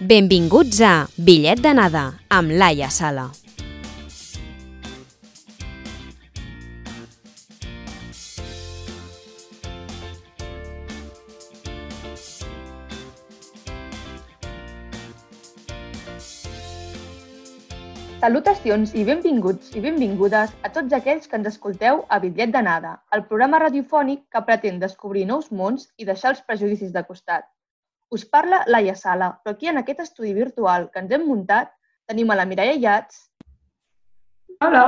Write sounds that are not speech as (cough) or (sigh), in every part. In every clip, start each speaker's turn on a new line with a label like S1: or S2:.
S1: Benvinguts a Bitllet d'anada amb Laia Sala.
S2: Salutacions i benvinguts i benvingudes a tots aquells que ens escolteu a Bitllet d'anada, el programa radiofònic que pretén descobrir nous mons i deixar els prejudicis de costat. Us parla Laia Sala, però aquí en aquest estudi virtual que ens hem muntat tenim a la Mireia Llats,
S3: Hola.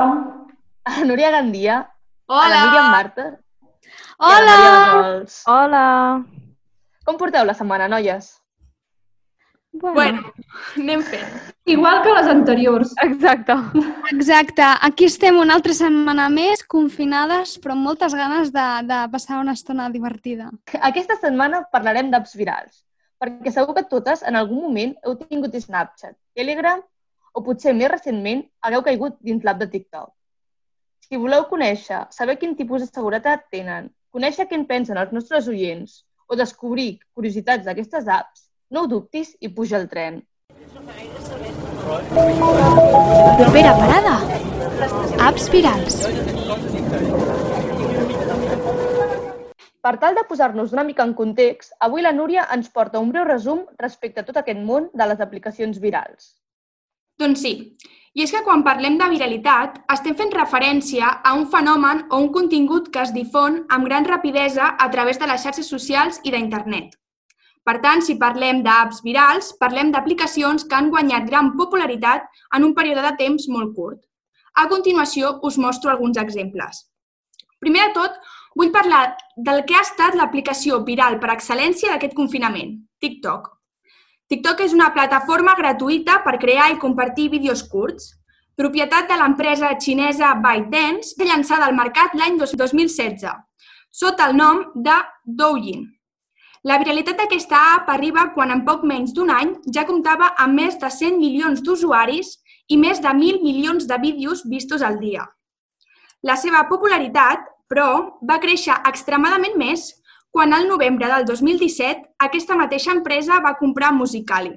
S2: a la Núria Gandia, a la
S4: Hola!
S2: Míriam Marta i a la
S4: Hola!
S3: Hola.
S2: Com porteu la setmana, noies?
S4: Bueno, anem fent.
S3: Igual que les anteriors.
S5: Exacte.
S6: Exacte. Aquí estem una altra setmana més, confinades, però amb moltes ganes de, de passar una estona divertida.
S2: Aquesta setmana parlarem d'apps virals, perquè segur que totes en algun moment heu tingut Snapchat, Telegram o potser més recentment hagueu caigut dins l'app de TikTok. Si voleu conèixer, saber quin tipus de seguretat tenen, conèixer què en pensen els nostres oients o descobrir curiositats d'aquestes apps, no ho dubtis i puja al tren.
S6: Propera parada. Apps virals.
S2: Per tal de posar-nos una mica en context, avui la Núria ens porta un breu resum respecte a tot aquest món de les aplicacions virals.
S4: Doncs sí. I és que quan parlem de viralitat, estem fent referència a un fenomen o un contingut que es difon amb gran rapidesa a través de les xarxes socials i d'internet. Per tant, si parlem d'apps virals, parlem d'aplicacions que han guanyat gran popularitat en un període de temps molt curt. A continuació, us mostro alguns exemples. Primer de tot, vull parlar del que ha estat l'aplicació viral per excel·lència d'aquest confinament, TikTok. TikTok és una plataforma gratuïta per crear i compartir vídeos curts, propietat de l'empresa xinesa ByteDance, que llançada al mercat l'any 2016, sota el nom de Douyin. La viralitat d'aquesta app arriba quan en poc menys d'un any ja comptava amb més de 100 milions d'usuaris i més de 1.000 milions de vídeos vistos al dia. La seva popularitat, però, va créixer extremadament més quan al novembre del 2017 aquesta mateixa empresa va comprar Musical.ly,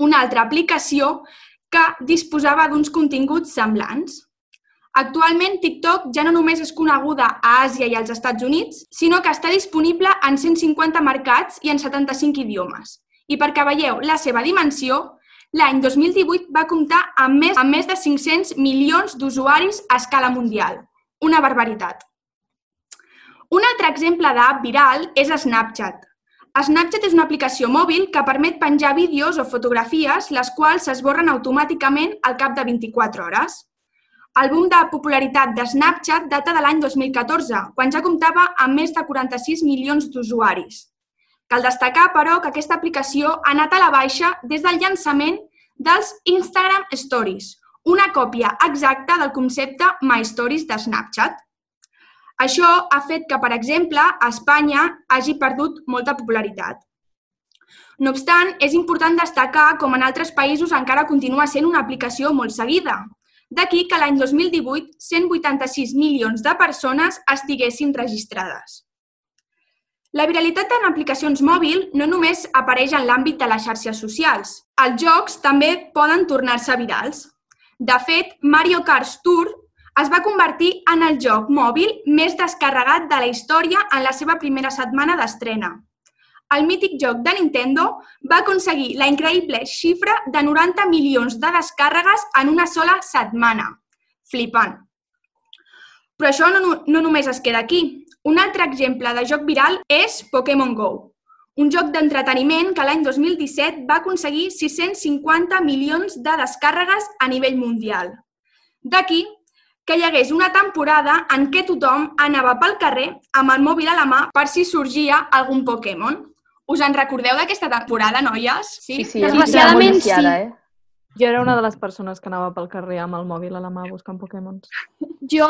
S4: una altra aplicació que disposava d'uns continguts semblants. Actualment, TikTok ja no només és coneguda a Àsia i als Estats Units, sinó que està disponible en 150 mercats i en 75 idiomes. I perquè veieu la seva dimensió, l'any 2018 va comptar amb més, amb més de 500 milions d'usuaris a escala mundial. Una barbaritat. Un altre exemple d'app viral és Snapchat. Snapchat és una aplicació mòbil que permet penjar vídeos o fotografies les quals s'esborren automàticament al cap de 24 hores. El boom de popularitat de Snapchat data de l'any 2014, quan ja comptava amb més de 46 milions d'usuaris. Cal destacar, però, que aquesta aplicació ha anat a la baixa des del llançament dels Instagram Stories, una còpia exacta del concepte My Stories de Snapchat. Això ha fet que, per exemple, Espanya hagi perdut molta popularitat. No obstant, és important destacar com en altres països encara continua sent una aplicació molt seguida. D'aquí que l'any 2018 186 milions de persones estiguessin registrades. La viralitat en aplicacions mòbil no només apareix en l'àmbit de les xarxes socials. Els jocs també poden tornar-se virals. De fet, Mario Kart Tour es va convertir en el joc mòbil més descarregat de la història en la seva primera setmana d'estrena. El mític joc de Nintendo va aconseguir la increïble xifra de 90 milions de descàrregues en una sola setmana. Flipant. Però això no, no només es queda aquí. Un altre exemple de joc viral és Pokémon GO, un joc d'entreteniment que l'any 2017 va aconseguir 650 milions de descàrregues a nivell mundial. D'aquí que hi hagués una temporada en què tothom anava pel carrer amb el mòbil a la mà per si sorgia algun Pokémon. Us en recordeu d'aquesta temporada, noies?
S2: Sí, sí,
S6: Desgraciadament,
S2: molt viciada,
S6: sí.
S2: Eh?
S5: Jo era una de les persones que anava pel carrer amb el mòbil a la mà buscant Pokémons.
S6: Jo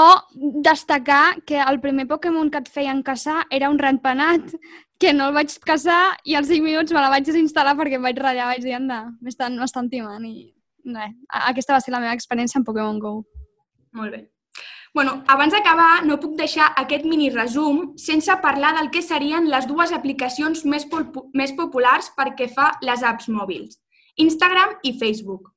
S6: destacar que el primer Pokémon que et feien caçar era un ratpenat, que no el vaig caçar i als 5 minuts me la vaig desinstal·lar perquè em vaig ratllar, vaig dir, anda, m'estan timant i res, aquesta va ser la meva experiència amb Pokémon GO.
S4: Molt bé. Bueno, abans d'acabar, no puc deixar aquest mini resum sense parlar del que serien les dues aplicacions més, més populars perquè fa les apps mòbils. Instagram i Facebook.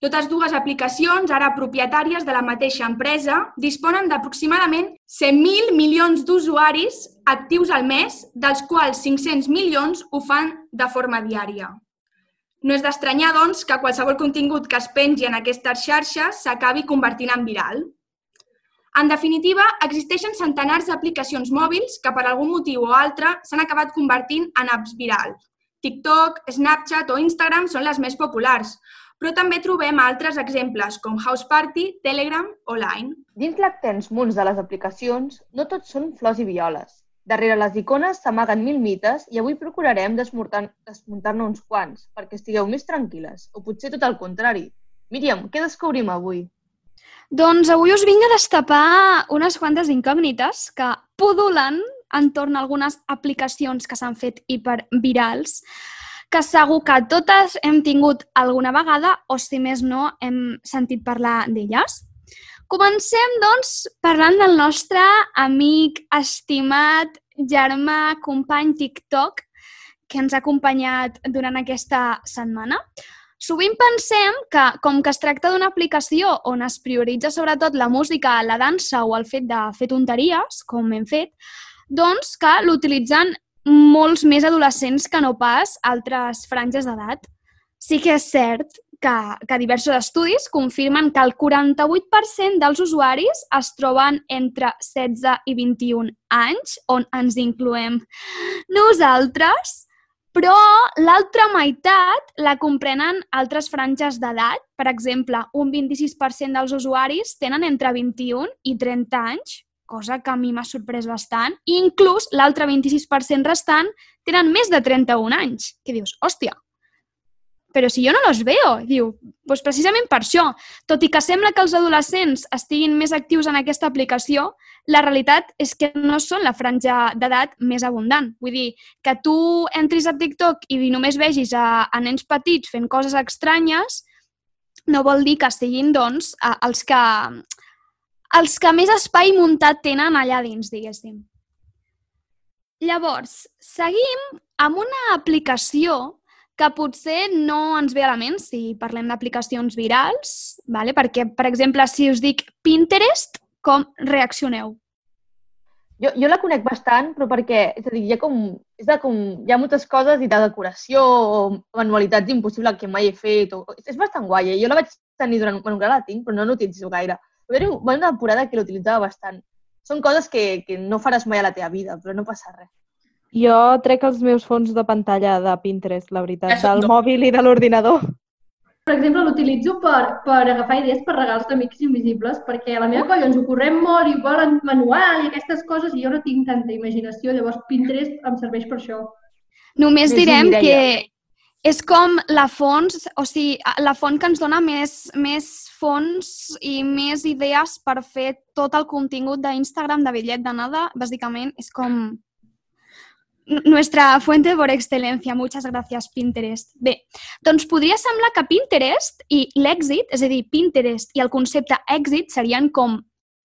S4: Totes dues aplicacions, ara propietàries de la mateixa empresa, disponen d'aproximadament 100.000 milions d'usuaris actius al mes, dels quals 500 milions ho fan de forma diària. No és d'estranyar, doncs, que qualsevol contingut que es pengi en aquestes xarxes s'acabi convertint en viral. En definitiva, existeixen centenars d'aplicacions mòbils que per algun motiu o altre s'han acabat convertint en apps viral. TikTok, Snapchat o Instagram són les més populars, però també trobem altres exemples com House Party, Telegram o Line.
S2: Dins l'actens munts de les aplicacions, no tots són flors i violes. Darrere les icones s'amaguen mil mites i avui procurarem desmuntar-ne desmuntar uns quants perquè estigueu més tranquil·les, o potser tot el contrari. Míriam, què descobrim avui?
S6: Doncs avui us vinc a destapar unes quantes incògnites que pudulen entorn a algunes aplicacions que s'han fet hipervirals, que segur que totes hem tingut alguna vegada o, si més no, hem sentit parlar d'elles. Comencem, doncs, parlant del nostre amic, estimat, germà, company TikTok, que ens ha acompanyat durant aquesta setmana. Sovint pensem que, com que es tracta d'una aplicació on es prioritza sobretot la música, la dansa o el fet de fer tonteries, com hem fet, doncs que l'utilitzen molts més adolescents que no pas altres franges d'edat. Sí que és cert que, que diversos estudis confirmen que el 48% dels usuaris es troben entre 16 i 21 anys, on ens incloem nosaltres, però l'altra meitat la comprenen altres franges d'edat. Per exemple, un 26% dels usuaris tenen entre 21 i 30 anys, cosa que a mi m'ha sorprès bastant. I inclús l'altre 26% restant tenen més de 31 anys. Que dius, hòstia, però si jo no los veo. Diu, doncs precisament per això. Tot i que sembla que els adolescents estiguin més actius en aquesta aplicació, la realitat és que no són la franja d'edat més abundant. Vull dir, que tu entris a TikTok i només vegis a, a nens petits fent coses estranyes, no vol dir que siguin, doncs, els que, els que més espai muntat tenen allà dins, diguéssim. Llavors, seguim amb una aplicació que potser no ens ve a la ment si parlem d'aplicacions virals, vale? perquè, per exemple, si us dic Pinterest, com reaccioneu?
S2: Jo, jo la conec bastant, però perquè, és a dir, hi ha, com, és de com, hi ha moltes coses i de decoració o manualitats impossibles que mai he fet. O, és bastant guai, eh? Jo la vaig tenir durant... Bueno, encara la tinc, però no l'utilitzo gaire. Va haver una temporada que l'utilitzava bastant. Són coses que, que no faràs mai a la teva vida, però no passa res.
S5: Jo trec els meus fons de pantalla de Pinterest, la veritat,
S7: Això
S5: del
S7: no.
S5: mòbil i de l'ordinador.
S3: Per exemple, l'utilitzo per, per agafar idees per regals d'amics invisibles, perquè a la meva colla ens ho correm molt i volen manual i aquestes coses i jo no tinc tanta imaginació, llavors Pinterest em serveix per això.
S6: Només direm
S2: Mireia.
S6: que és com la font, o sigui, la font que ens dona més, més fons i més idees per fer tot el contingut d'Instagram de bitllet d'anada. Bàsicament, és com nuestra fuente por excelencia. Muchas gracias, Pinterest. Bé, doncs podria semblar que Pinterest i l'èxit, és a dir, Pinterest i el concepte èxit serien com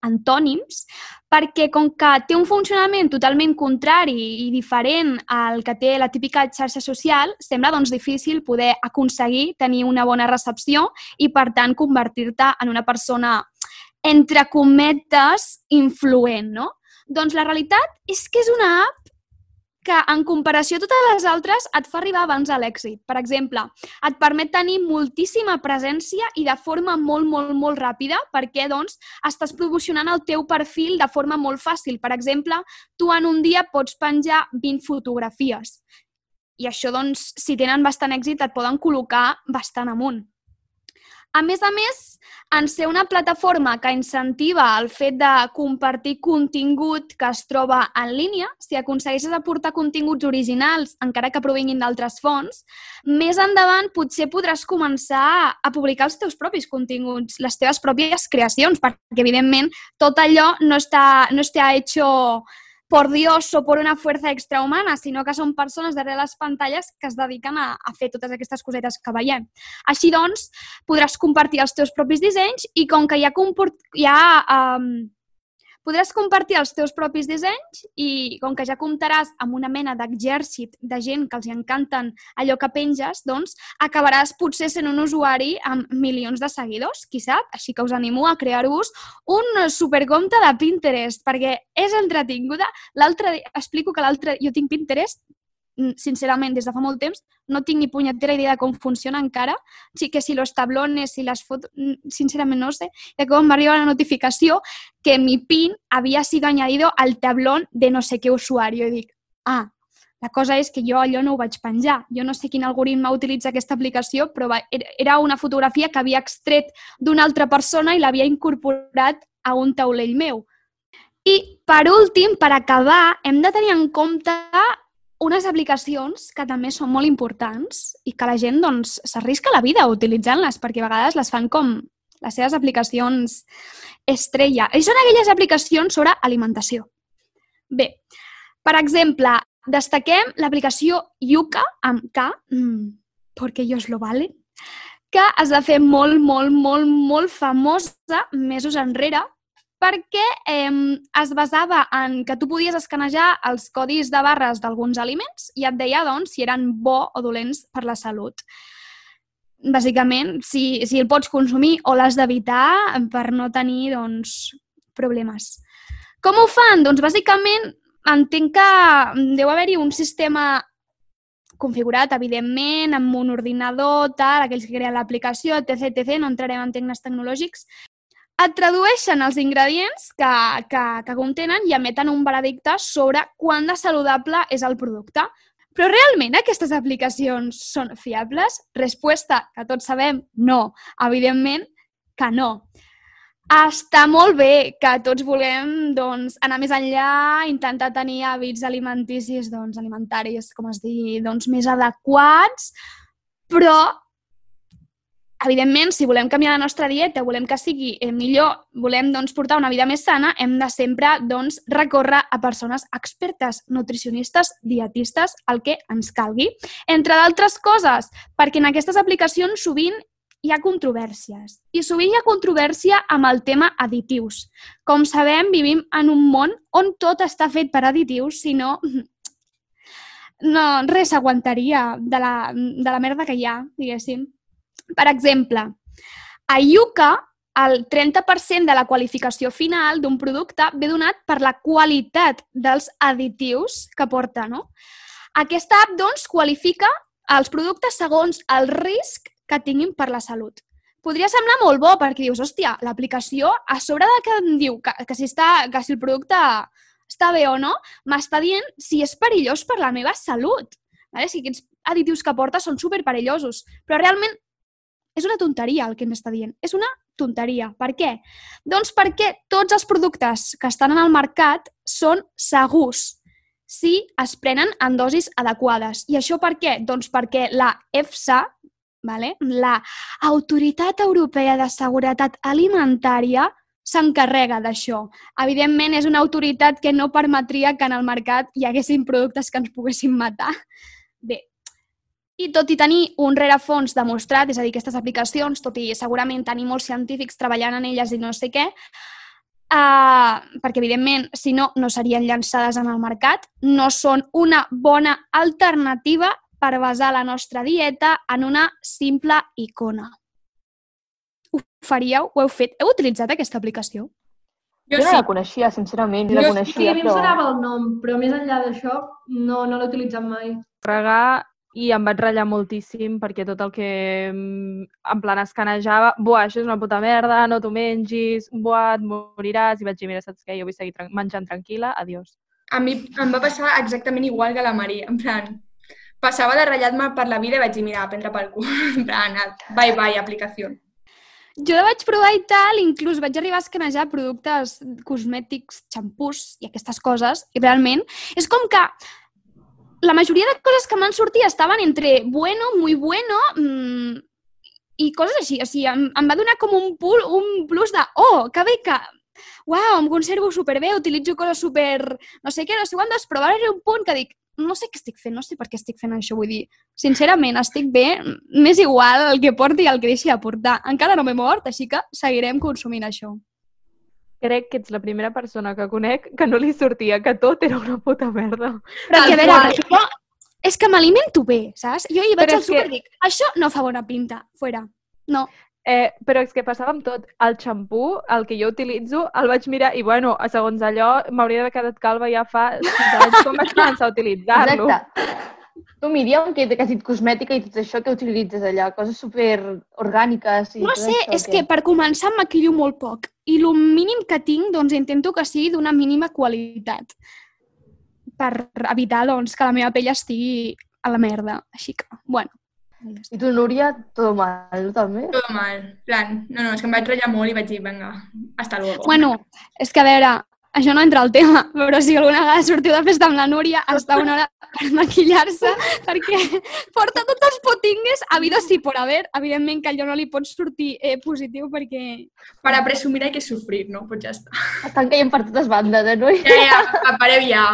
S6: antònims, perquè com que té un funcionament totalment contrari i diferent al que té la típica xarxa social, sembla doncs difícil poder aconseguir tenir una bona recepció i, per tant, convertir-te en una persona, entre cometes, influent, no? Doncs la realitat és que és una app que, en comparació a totes les altres, et fa arribar abans a l'èxit. Per exemple, et permet tenir moltíssima presència i de forma molt, molt, molt ràpida perquè, doncs, estàs promocionant el teu perfil de forma molt fàcil. Per exemple, tu en un dia pots penjar 20 fotografies i això, doncs, si tenen bastant èxit, et poden col·locar bastant amunt. A més a més, en ser una plataforma que incentiva el fet de compartir contingut que es troba en línia, si aconsegueixes aportar continguts originals, encara que provinguin d'altres fonts, més endavant potser podràs començar a publicar els teus propis continguts, les teves pròpies creacions, perquè evidentment tot allò no està, no està hecho por Dios o por una fuerza extrahumana, sinó que són persones darrere les pantalles que es dediquen a, a fer totes aquestes cosetes que veiem. Així doncs, podràs compartir els teus propis dissenys i com que hi ha, comport... hi ha um, Podràs compartir els teus propis dissenys i com que ja comptaràs amb una mena d'exèrcit de gent que els encanten allò que penges, doncs acabaràs potser sent un usuari amb milions de seguidors, qui sap? Així que us animo a crear-vos un supercompte de Pinterest, perquè és entretinguda. L'altre explico que l'altre... Jo tinc Pinterest sincerament, des de fa molt temps, no tinc ni punyetera idea de com funciona encara. Sí que si los tablones, si les fotos... mm, Sincerament no sé. I com m'arriba la notificació que mi PIN había sido añadido al tablón de no sé qué usuario. I dic, ah, la cosa és que jo allò no ho vaig penjar. Jo no sé quin algoritme utilitza aquesta aplicació, però va, era una fotografia que havia extret d'una altra persona i l'havia incorporat a un taulell meu. I, per últim, per acabar, hem de tenir en compte unes aplicacions que també són molt importants i que la gent doncs, s'arrisca la vida utilitzant-les perquè a vegades les fan com les seves aplicacions estrella. I són aquelles aplicacions sobre alimentació. Bé, per exemple, destaquem l'aplicació Yuka amb K, mm, perquè ellos lo valen, que es va fer molt, molt, molt, molt famosa mesos enrere perquè eh, es basava en que tu podies escanejar els codis de barres d'alguns aliments i et deia doncs, si eren bo o dolents per la salut. Bàsicament, si, si el pots consumir o l'has d'evitar per no tenir doncs, problemes. Com ho fan? Doncs bàsicament entenc que deu haver-hi un sistema configurat, evidentment, amb un ordinador, tal, aquells que creen l'aplicació, etc, etc, no entrarem en termes tecnològics, et tradueixen els ingredients que, que, que contenen i emeten un veredicte sobre quant de saludable és el producte. Però realment aquestes aplicacions són fiables? Resposta, que tots sabem, no. Evidentment que no. Està molt bé que tots volem doncs, anar més enllà, intentar tenir hàbits alimenticis, doncs, alimentaris, com es digui, doncs, més adequats, però evidentment, si volem canviar la nostra dieta, volem que sigui eh, millor, volem doncs, portar una vida més sana, hem de sempre doncs, recórrer a persones expertes, nutricionistes, dietistes, el que ens calgui. Entre d'altres coses, perquè en aquestes aplicacions sovint hi ha controvèrsies. I sovint hi ha controvèrsia amb el tema additius. Com sabem, vivim en un món on tot està fet per additius, si no, no res s'aguantaria de, la, de la merda que hi ha, diguéssim. Per exemple, a Yuka el 30% de la qualificació final d'un producte ve donat per la qualitat dels additius que porta, no? Aquesta app, doncs, qualifica els productes segons el risc que tinguin per la salut. Podria semblar molt bo perquè dius, hòstia, l'aplicació, a sobre de que em diu que, que, si està, que si el producte està bé o no, m'està dient si és perillós per la meva salut. Vale? Si aquests additius que porta són superperillosos. Però realment és una tonteria el que m'està dient. És una tonteria. Per què? Doncs perquè tots els productes que estan en el mercat són segurs si es prenen en dosis adequades. I això per què? Doncs perquè la EFSA, vale? la Autoritat Europea de Seguretat Alimentària, s'encarrega d'això. Evidentment, és una autoritat que no permetria que en el mercat hi haguessin productes que ens poguessin matar. Bé, i tot i tenir un rerefons demostrat, és a dir, aquestes aplicacions, tot i segurament tenir molts científics treballant en elles i no sé què, Uh, perquè, evidentment, si no, no serien llançades en el mercat, no són una bona alternativa per basar la nostra dieta en una simple icona. Ho faríeu? Ho heu fet? Heu utilitzat aquesta aplicació?
S2: Jo
S4: Jo
S2: no
S4: sí.
S2: la coneixia, sincerament, no la
S4: Jo sí,
S3: Sí,
S2: coneixia,
S3: a mi em
S2: però...
S3: sonava el nom, però més enllà d'això no, no l'he utilitzat mai.
S5: regar i em vaig ratllar moltíssim perquè tot el que mm, en plan escanejava, buah, això és una puta merda, no t'ho mengis, buah, et moriràs, i vaig dir, mira, saps què, jo vull seguir tran menjant tranquil·la, adiós.
S4: A mi em va passar exactament igual que la Maria, en plan, passava de ratllar-me per la vida i vaig dir, mira, a prendre pel cul, (laughs) en plan, bye bye, aplicació.
S6: Jo la vaig provar i tal, inclús vaig arribar a escanejar productes cosmètics, xampús i aquestes coses, i realment és com que la majoria de coses que m'han sortit estaven entre bueno, muy bueno, mmm, i coses així. O sigui, em, em va donar com un, pul, un plus de, oh, que bé que uau, em conservo superbé, utilitzo coses super... no sé què, no sé quantes, però va haver un punt que dic, no sé què estic fent, no sé per què estic fent això, vull dir, sincerament, estic bé, m'és igual el que porti i el que deixi de portar. Encara no m'he mort, així que seguirem consumint això.
S5: Crec que ets la primera persona que conec que no li sortia que tot era una puta merda.
S6: Però que a veure, jo, és que m'alimento bé, saps? Jo hi vaig
S5: Però
S6: al
S5: que-
S6: súper i dic, això no fa bona pinta, fora. No.
S5: Eh, però és que passava amb tot. El xampú, el que jo utilitzo, el vaig mirar i, bueno, a segons allò, m'hauria d'haver quedat calva ja fa 6 anys quan vaig començar a utilitzar-lo.
S2: Exacte. Tu, Míriam, que, que has dit cosmètica i tot això, que utilitzes allà? Coses super orgàniques i
S6: No
S2: tot
S6: sé,
S2: això,
S6: és que per començar em maquillo molt poc i el mínim que tinc, doncs intento que sigui d'una mínima qualitat per evitar, doncs, que la meva pell estigui a la merda. Així que, bueno.
S2: I tu, Núria, tot mal, també?
S4: Todo mal. plan, no, no, és que em vaig ratllar molt i vaig dir, vinga, hasta luego.
S6: Bueno, és que a veure, això no entra al tema, però si alguna vegada sortiu de festa amb la Núria, està una hora per maquillar-se, perquè porta tots els potingues, habidos i por haver. Evidentment que allò no li pot sortir eh, positiu perquè...
S4: Para presumir hay que sufrir, no? Pues ja està.
S2: Estan caient per totes bandes, eh, noi?
S4: Ja, ja, pareu ja.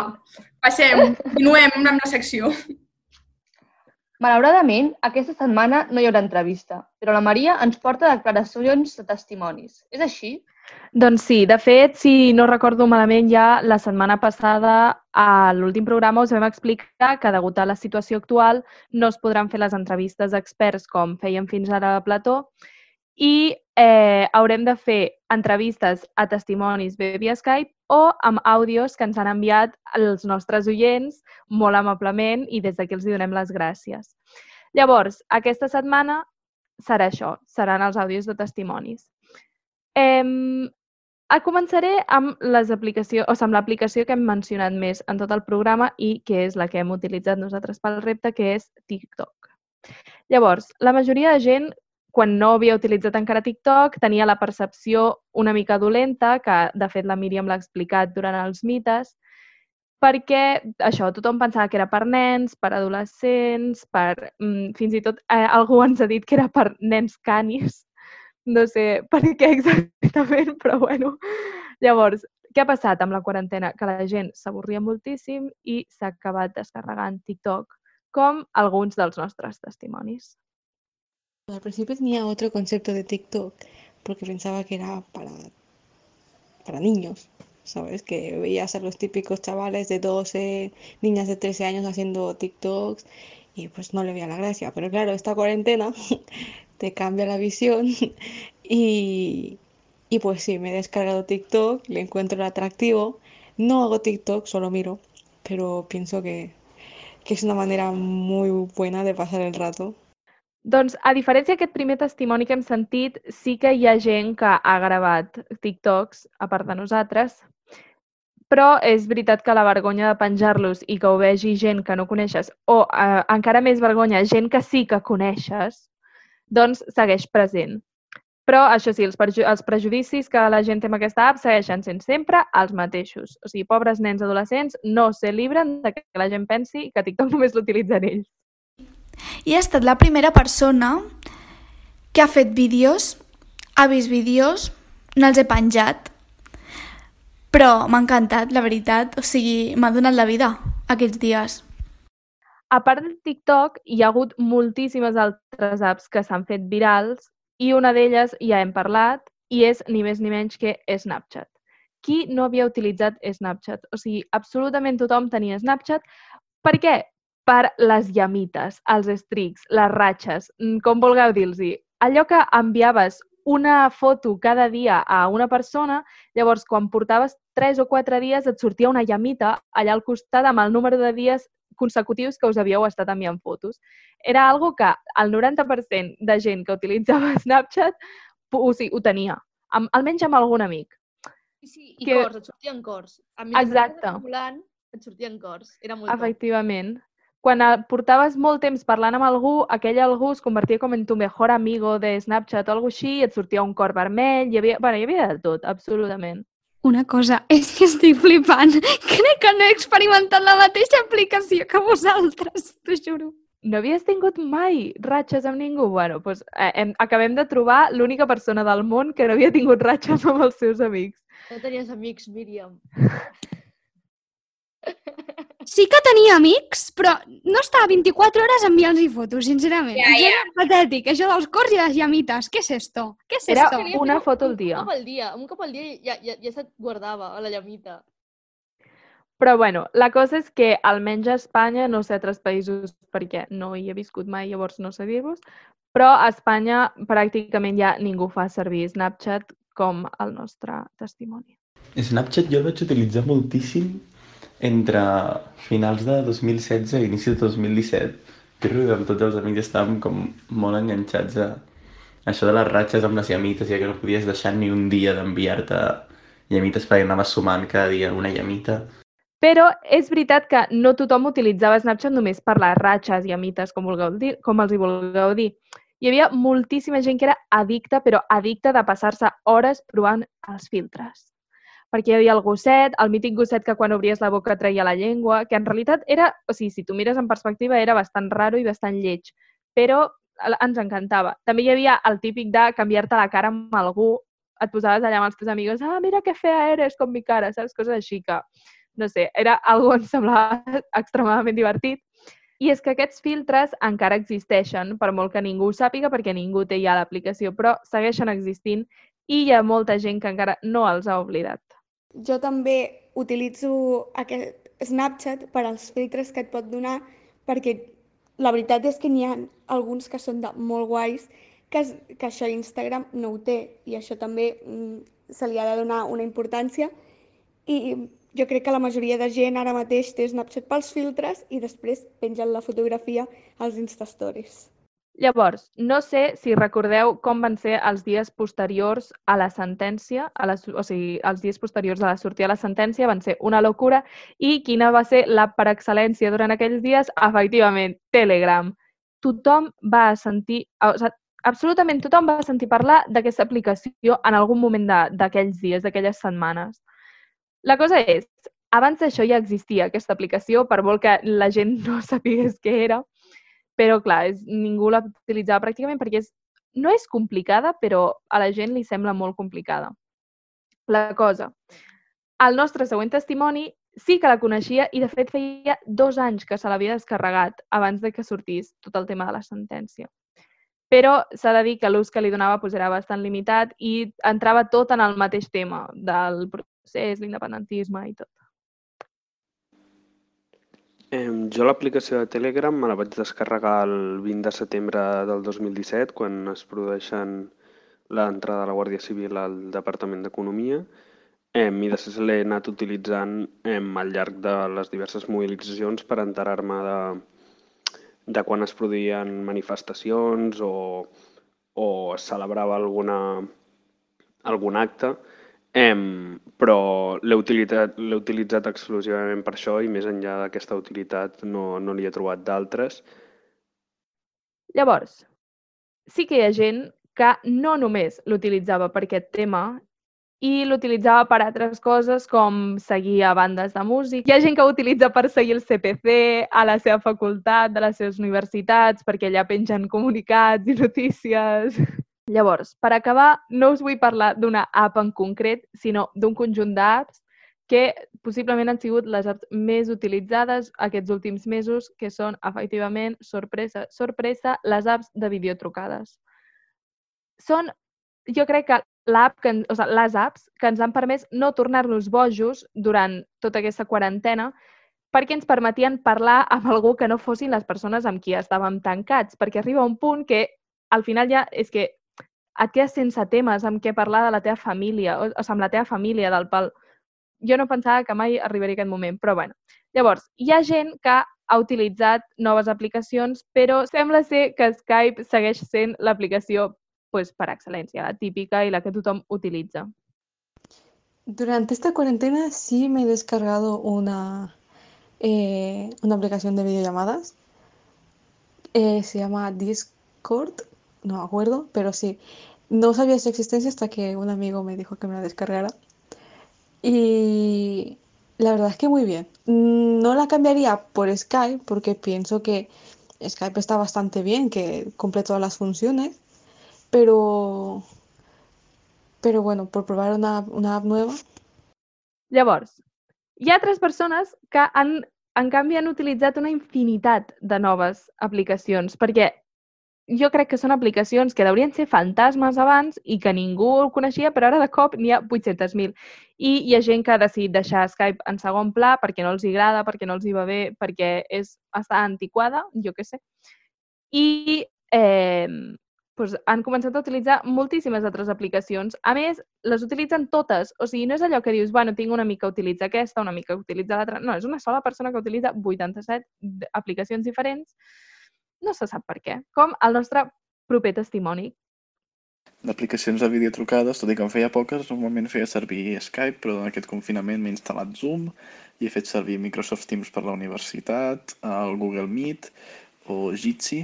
S4: Passem, continuem amb la secció.
S2: Malauradament, aquesta setmana no hi haurà entrevista, però la Maria ens porta declaracions de testimonis. És així?
S5: Doncs sí, de fet, si no recordo malament, ja la setmana passada a l'últim programa us vam explicar que degut a la situació actual no es podran fer les entrevistes a experts com feien fins ara a Plató i eh, haurem de fer entrevistes a testimonis bé via Skype o amb àudios que ens han enviat els nostres oients molt amablement i des d'aquí els donem les gràcies. Llavors, aquesta setmana serà això, seran els àudios de testimonis. A començaré amb les aplicacions, o sigui, amb l'aplicació que hem mencionat més en tot el programa i que és la que hem utilitzat nosaltres pel repte, que és TikTok. Llavors, la majoria de gent, quan no havia utilitzat encara TikTok, tenia la percepció una mica dolenta, que de fet la Míriam l'ha explicat durant els mites, perquè això, tothom pensava que era per nens, per adolescents, per... Mm, fins i tot eh, algú ens ha dit que era per nens canis. No sé per què exactament, (laughs) però bueno. Llavors, què ha passat amb la quarantena? Que la gent s'avorria moltíssim i s'ha acabat descarregant TikTok, com alguns dels nostres testimonis.
S7: Al principio tenía otro concepto de TikTok porque pensaba que era para, para niños, ¿sabes? Que veías a los típicos chavales de 12, niñas de 13 años haciendo TikToks y pues no le veía la gracia. Pero claro, esta cuarentena (laughs) te cambia la visión (laughs) y, y pues sí, me he descargado TikTok, le encuentro el atractivo. No hago TikTok, solo miro, pero pienso que, que es una manera muy buena de pasar el rato.
S5: Doncs, a diferència d'aquest primer testimoni que hem sentit, sí que hi ha gent que ha gravat TikToks, a part de nosaltres, però és veritat que la vergonya de penjar-los i que ho vegi gent que no coneixes, o eh, encara més vergonya, gent que sí que coneixes, doncs segueix present. Però, això sí, els, perju els prejudicis que la gent té amb aquesta app segueixen sent sempre els mateixos. O sigui, pobres nens adolescents no se libren de que la gent pensi que TikTok (laughs) només l'utilitzen ells.
S8: i ha estat la primera persona que ha fet vídeos, ha vist vídeos, no els he penjat, però m'ha encantat, la veritat. O sigui, m'ha donat la vida aquests dies.
S5: A part de TikTok, hi ha hagut moltíssimes altres apps que s'han fet virals i una d'elles ja hem parlat i és ni més ni menys que Snapchat. Qui no havia utilitzat Snapchat? O sigui, absolutament tothom tenia Snapchat. Per què? Per les llamites, els streaks, les ratxes, mm, com vulgueu dir-los. Allò que enviaves una foto cada dia a una persona, llavors quan portaves 3 o 4 dies et sortia una llamita allà al costat amb el número de dies consecutius que us havíeu estat enviant fotos. Era algo que el 90% de gent que utilitzava (laughs) Snapchat o sigui, ho tenia, amb, almenys amb algun amic.
S2: Sí, i
S5: Que-
S2: cors, et sortien cors. A mi
S5: Exacte.
S2: acumulant, et sortien cors. Era molt.
S5: Efectivament. Quan el- portaves molt temps parlant amb algú, aquell algú es convertia com en tu mejor amigo de Snapchat o alguna així, et sortia un cor vermell, hi havia, bueno, hi havia de tot, absolutament.
S6: Una cosa, (laughs) és que estic flipant. Crec que no he experimentat la mateixa aplicació que vosaltres, t'ho juro.
S5: No havies tingut mai ratxes amb ningú? Bueno, doncs eh, hem, acabem de trobar l'única persona del món que no havia tingut ratxes amb els seus amics.
S2: No tenies amics, Míriam. (laughs)
S6: sí que tenia amics, però no estava 24 hores enviant-los fotos, sincerament.
S4: Ja, ja.
S6: era patètic, això dels cors i les llamites. Què és esto? Què és
S5: Era
S6: esto?
S5: una foto al dia.
S2: Un cop al dia, un cop al dia ja, ja, ja se't guardava a la llamita.
S5: Però bueno, la cosa és que almenys a Espanya, no sé altres països perquè no hi he viscut mai, llavors no sé dir-vos, però a Espanya pràcticament ja ningú fa servir Snapchat com el nostre testimoni.
S9: Snapchat jo el vaig utilitzar moltíssim entre finals de 2016 i inici de 2017. Jo crec que amb tots els amics estàvem com molt enganxats a això de les ratxes amb les llamites, ja que no podies deixar ni un dia d'enviar-te llamites perquè anaves sumant cada dia una llamita.
S5: Però és veritat que no tothom utilitzava Snapchat només per les ratxes i amites, com, vulgueu dir, com els hi vulgueu dir. Hi havia moltíssima gent que era addicta, però addicta de passar-se hores provant els filtres. Perquè hi havia el gosset, el mític gosset que quan obries la boca treia la llengua, que en realitat era, o sigui, si tu mires en perspectiva, era bastant raro i bastant lleig, però ens encantava. També hi havia el típic de canviar-te la cara amb algú, et posaves allà amb els teus amics, ah, mira que fea eres con mi cara, saps? Coses així que, no sé, era (laughs) algo que em semblava extremadament divertit. I és que aquests filtres encara existeixen, per molt que ningú ho sàpiga, perquè ningú té ja l'aplicació, però segueixen existint i hi ha molta gent que encara no els ha oblidat.
S8: Jo també utilitzo aquest Snapchat per als filtres que et pot donar perquè la veritat és que n'hi ha alguns que són de molt guais que, que això Instagram no ho té i això també mm, se li ha de donar una importància i jo crec que la majoria de gent ara mateix té Snapchat pels filtres i després pengen la fotografia als Instastories.
S5: Llavors, no sé si recordeu com van ser els dies posteriors a la sentència, a la, o sigui, els dies posteriors a la sortida de la sentència van ser una locura i quina va ser la per excel·lència durant aquells dies? Efectivament, Telegram. Tothom va sentir, o sigui, absolutament tothom va sentir parlar d'aquesta aplicació en algun moment d'aquells dies, d'aquelles setmanes. La cosa és, abans d'això ja existia aquesta aplicació, per molt que la gent no (laughs) sapigués què era, però clar, és, ningú la utilitzava pràcticament perquè és, no és complicada, però a la gent li sembla molt complicada. La cosa, el nostre següent testimoni sí que la coneixia i de fet feia dos anys que se l'havia descarregat abans de que sortís tot el tema de la sentència. Però s'ha de dir que l'ús que li donava doncs, era bastant limitat i entrava tot en el mateix tema del procés, l'independentisme i tot.
S10: Em, jo l'aplicació de Telegram me la vaig descarregar el 20 de setembre del 2017, quan es produeixen l'entrada de la Guàrdia Civil al Departament d'Economia, em, i després l'he anat utilitzant em, al llarg de les diverses mobilitzacions per enterar-me de, de quan es produïen manifestacions o, o es celebrava alguna, algun acte, Em, però l'he utilitzat, utilitzat exclusivament per això i més enllà d'aquesta utilitat no, no n'hi he trobat d'altres.
S5: Llavors, sí que hi ha gent que no només l'utilitzava per aquest tema i l'utilitzava per altres coses com seguir a bandes de música. Hi ha gent que ho utilitza per seguir el CPC a la seva facultat, de les seves universitats, perquè allà pengen comunicats i notícies. Llavors, per acabar, no us vull parlar d'una app en concret, sinó d'un conjunt d'apps que possiblement han sigut les apps més utilitzades aquests últims mesos, que són, efectivament, sorpresa, sorpresa, les apps de videotrucades. Són, jo crec que l'app que, o sigui, les apps que ens han permès no tornar-nos bojos durant tota aquesta quarantena perquè ens permetien parlar amb algú que no fossin les persones amb qui estàvem tancats, perquè arriba un punt que al final ja és que et quedes sense temes amb què parlar de la teva família, o, o sigui, amb la teva família del pal. Jo no pensava que mai arribaria aquest moment, però bueno. Llavors, hi ha gent que ha utilitzat noves aplicacions, però sembla ser que Skype segueix sent l'aplicació pues, per excel·lència, la típica i la que tothom utilitza.
S7: Durante esta cuarentena sí me he descargado una, eh, una aplicación de videollamadas. Eh, se llama Discord, no me acuerdo, pero sí. No sabía su existencia hasta que un amigo me dijo que me la descargara. Y la verdad es que muy bien. No la cambiaría por Skype porque pienso que Skype está bastante bien, que cumple todas las funciones, pero, pero bueno, por probar una, una app nueva.
S5: Llavors, hi ha altres persones que han en canvi, han utilitzat una infinitat de noves aplicacions, perquè jo crec que són aplicacions que deurien ser fantasmes abans i que ningú ho coneixia, però ara de cop n'hi ha 800.000. I hi ha gent que ha decidit deixar Skype en segon pla perquè no els agrada, perquè no els hi va bé, perquè és, està antiquada, jo què sé. I eh, doncs han començat a utilitzar moltíssimes altres aplicacions. A més, les utilitzen totes. O sigui, no és allò que dius, bueno, tinc una mica utilitza aquesta, una mica utilitza l'altra. No, és una sola persona que utilitza 87 aplicacions diferents no se sap per què, com el nostre proper testimoni.
S11: D'aplicacions de videotrucades, tot i que en feia poques, normalment feia servir Skype, però en aquest confinament m'he instal·lat Zoom i he fet servir Microsoft Teams per la universitat, el Google Meet o Jitsi.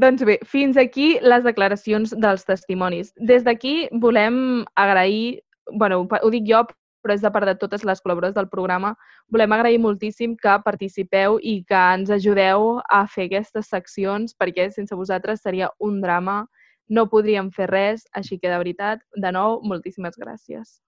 S5: Doncs bé, fins aquí les declaracions dels testimonis. Des d'aquí volem agrair, bueno, ho dic jo, però és de part de totes les col·laboradores del programa. Volem agrair moltíssim que participeu i que ens ajudeu a fer aquestes seccions, perquè sense vosaltres seria un drama, no podríem fer res, així que de veritat, de nou, moltíssimes gràcies.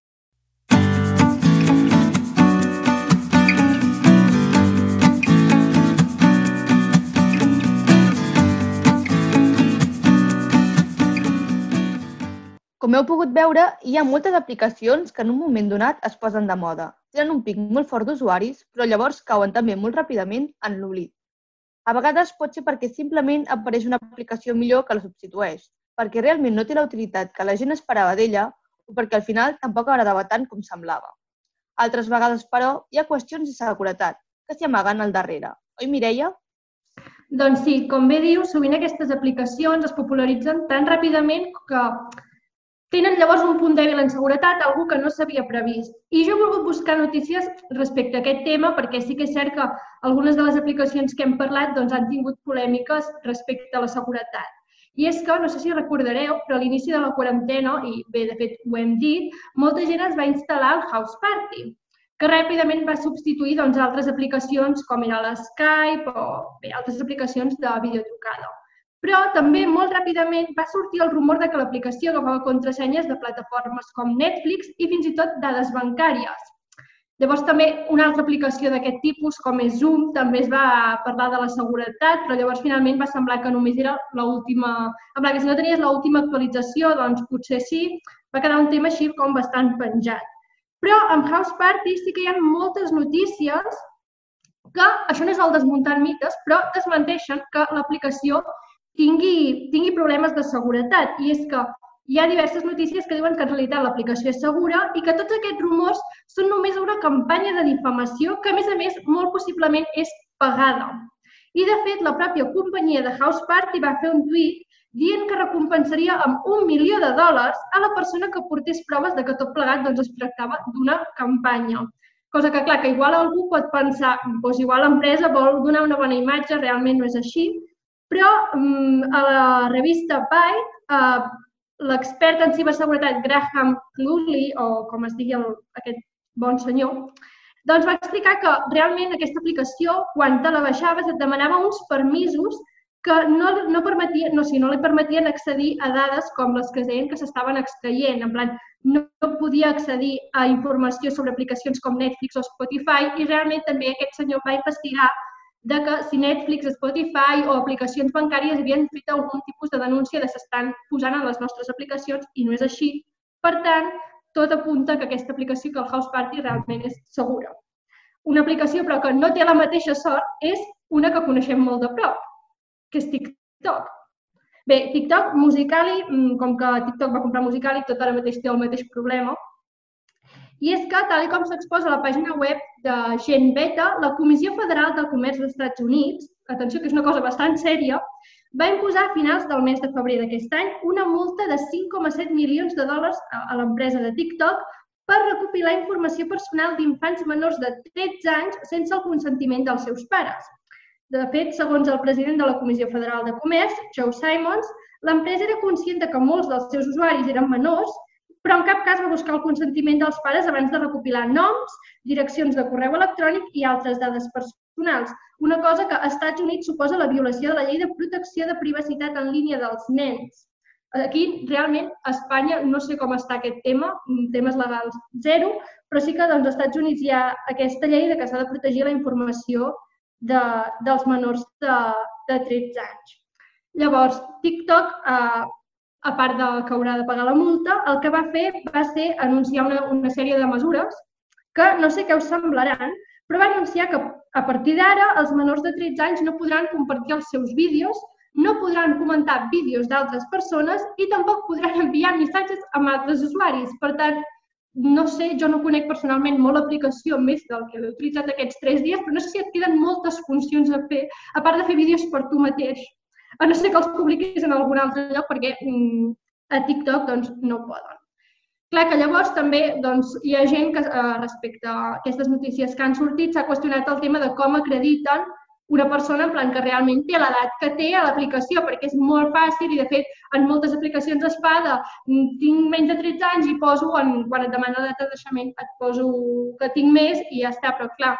S2: Com heu pogut veure, hi ha moltes aplicacions que en un moment donat es posen de moda. Tenen un pic molt fort d'usuaris, però llavors cauen també molt ràpidament en l'oblit. A vegades pot ser perquè simplement apareix una aplicació millor que la substitueix, perquè realment no té la utilitat que la gent esperava d'ella o perquè al final tampoc agradava tant com semblava. Altres vegades, però, hi ha qüestions de seguretat que s'hi amaguen al darrere. Oi, Mireia?
S3: Doncs sí, com bé dius, sovint aquestes aplicacions es popularitzen tan ràpidament que Tenen llavors un punt dèbil en seguretat, algú que no s'havia previst. I jo he volgut buscar notícies respecte a aquest tema perquè sí que és cert que algunes de les aplicacions que hem parlat doncs, han tingut polèmiques respecte a la seguretat. I és que, no sé si recordareu, però a l'inici de la quarantena, i bé, de fet ho hem dit, molta gent es va instal·lar el House Party, que ràpidament va substituir doncs, altres aplicacions com era l'Skype o bé, altres aplicacions de videotrucada. Però també molt ràpidament va sortir el rumor de que l'aplicació agafava contrasenyes de plataformes com Netflix i fins i tot dades bancàries. Llavors també una altra aplicació d'aquest tipus, com és Zoom, també es va parlar de la seguretat, però llavors finalment va semblar que només era l'última... En que si no tenies l'última actualització, doncs potser sí, va quedar un tema així com bastant penjat. Però amb House Party sí que hi ha moltes notícies que, això no és el desmuntant mites, però desmenteixen que l'aplicació tingui, tingui problemes de seguretat. I és que hi ha diverses notícies que diuen que en realitat l'aplicació és segura i que tots aquests rumors són només una campanya de difamació que, a més a més, molt possiblement és pagada. I, de fet, la pròpia companyia de House Party va fer un tuit dient que recompensaria amb un milió de dòlars a la persona que portés proves de que tot plegat doncs, es tractava d'una campanya. Cosa que, clar, que igual algú pot pensar, doncs igual l'empresa vol donar una bona imatge, realment no és així, però mm, a la revista Byte, eh, l'expert en ciberseguretat Graham Cluley, o com es digui el, aquest bon senyor, doncs va explicar que realment aquesta aplicació, quan te la baixaves, et demanava uns permisos que no, no, permetien, no, si no li permetien accedir a dades com les que deien que s'estaven extraient. En plan, no, no podia accedir a informació sobre aplicacions com Netflix o Spotify i realment també aquest senyor va investigar de que si Netflix, Spotify o aplicacions bancàries havien fet algun tipus de denúncia de s'estan posant a les nostres aplicacions i no és així. Per tant, tot apunta que aquesta aplicació, que el House Party, realment és segura. Una aplicació, però, que no té la mateixa sort és una que coneixem molt de prop, que és TikTok. Bé, TikTok, Musicali, mm, com que TikTok va comprar Musicali, tot ara mateix té el mateix problema, i és que, tal com s'exposa a la pàgina web de Gen Beta, la Comissió Federal del Comerç dels Estats Units, atenció que és una cosa bastant sèria, va imposar a finals del mes de febrer d'aquest any una multa de 5,7 milions de dòlars a l'empresa de TikTok per recopilar informació personal d'infants menors de 13 anys sense el consentiment dels seus pares. De fet, segons el president de la Comissió Federal de Comerç, Joe Simons, l'empresa era conscient de que molts dels seus usuaris eren menors però en cap cas va buscar el consentiment dels pares abans de recopilar noms, direccions de correu electrònic i altres dades personals. Una cosa que als Estats Units suposa la violació de la llei de protecció de privacitat en línia dels nens. Aquí, realment, a Espanya no sé com està aquest tema, temes legals zero, però sí que doncs, als Estats Units hi ha aquesta llei de que s'ha de protegir la informació de, dels menors de, de 13 anys. Llavors, TikTok, eh, a part de que haurà de pagar la multa, el que va fer va ser anunciar una, una sèrie de mesures que no sé què us semblaran, però va anunciar que a partir d'ara els menors de 13 anys no podran compartir els seus vídeos, no podran comentar vídeos d'altres persones i tampoc podran enviar missatges a altres usuaris. Per tant, no sé, jo no conec personalment molt l'aplicació més del que l'he utilitzat aquests tres dies, però no sé si et queden moltes funcions a fer, a part de fer vídeos per tu mateix. A no ser que els publiquis en algun altre lloc, perquè mm, a TikTok doncs, no poden. Clar que llavors també doncs, hi ha gent que eh, respecte a aquestes notícies que han sortit s'ha qüestionat el tema de com acrediten una persona en plan que realment té l'edat que té a l'aplicació, perquè és molt fàcil i, de fet, en moltes aplicacions es fa de mm, tinc menys de 13 anys i poso, en, quan et demana data de naixement, et poso que tinc més i ja està, però clar,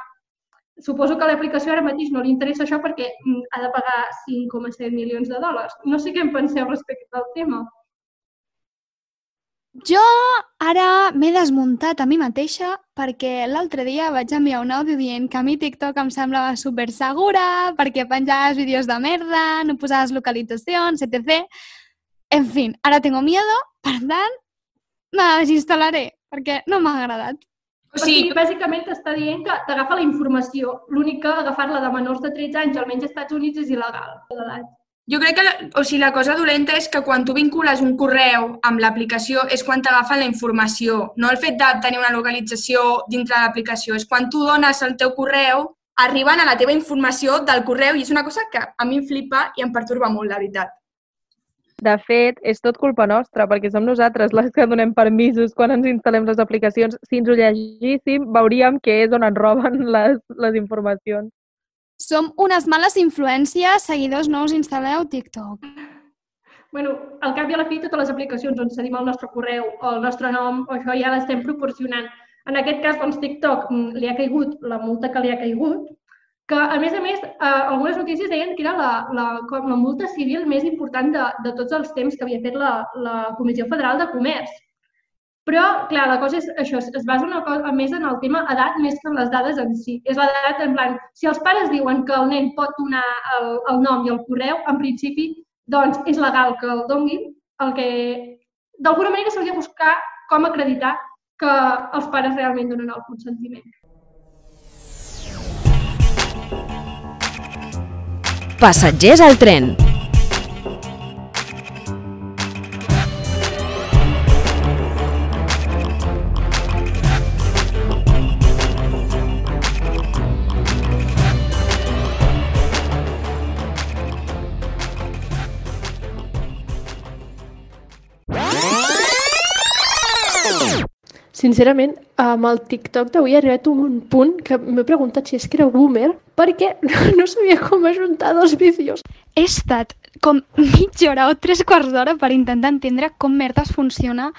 S3: suposo que a l'aplicació ara mateix no li interessa això perquè mm, ha de pagar 5,7 milions de dòlars. No sé què en penseu respecte al tema.
S6: Jo ara m'he desmuntat a mi mateixa perquè l'altre dia vaig enviar un àudio dient que a mi TikTok em semblava super segura perquè penjaves vídeos de merda, no posaves localitzacions, etc. En fi, ara tengo miedo, per tant, me la desinstal·laré perquè no m'ha agradat.
S3: O sigui, bàsicament t'està dient que t'agafa la informació. L'únic que agafar-la de menors de 13 anys, almenys als Estats Units, és il·legal.
S4: Jo crec que o sigui, la cosa dolenta és que quan tu vincules un correu amb l'aplicació és quan t'agafen la informació, no el fet de tenir una localització dintre de l'aplicació, és quan tu dones el teu correu, arriben a la teva informació del correu i és una cosa que a mi em flipa i em perturba molt, la veritat.
S5: De fet, és tot culpa nostra, perquè som nosaltres les que donem permisos quan ens instal·lem les aplicacions. Si ens ho llegíssim, veuríem que és on ens roben (laughs) les, les informacions.
S6: Som unes males influències, seguidors, no us instal·leu TikTok.
S3: bueno, al cap i a la fi, totes les aplicacions on cedim el nostre correu o el nostre nom o això ja l'estem proporcionant. En aquest cas, doncs, TikTok mm, li ha caigut la multa que li ha caigut, que, a més a més, eh, algunes notícies deien que era la, la, com la multa civil més important de, de tots els temps que havia fet la, la Comissió Federal de Comerç. Però, clar, la cosa és això, es basa una cosa més en el tema edat més que en les dades en si. És l'edat, en plan, si els pares diuen que el nen pot donar el, el nom i el correu, en principi, doncs és legal que el donguin. El que, d'alguna manera, s'hauria de buscar com acreditar que els pares realment donen el consentiment.
S1: Passatgers al tren.
S12: Sincerament, amb el TikTok d'avui he arribat a un punt que m'he preguntat si és que era boomer perquè (laughs) no sabia com ajuntar dos vídeos.
S6: He estat com mitja hora o tres quarts d'hora per intentar entendre com merdes funciona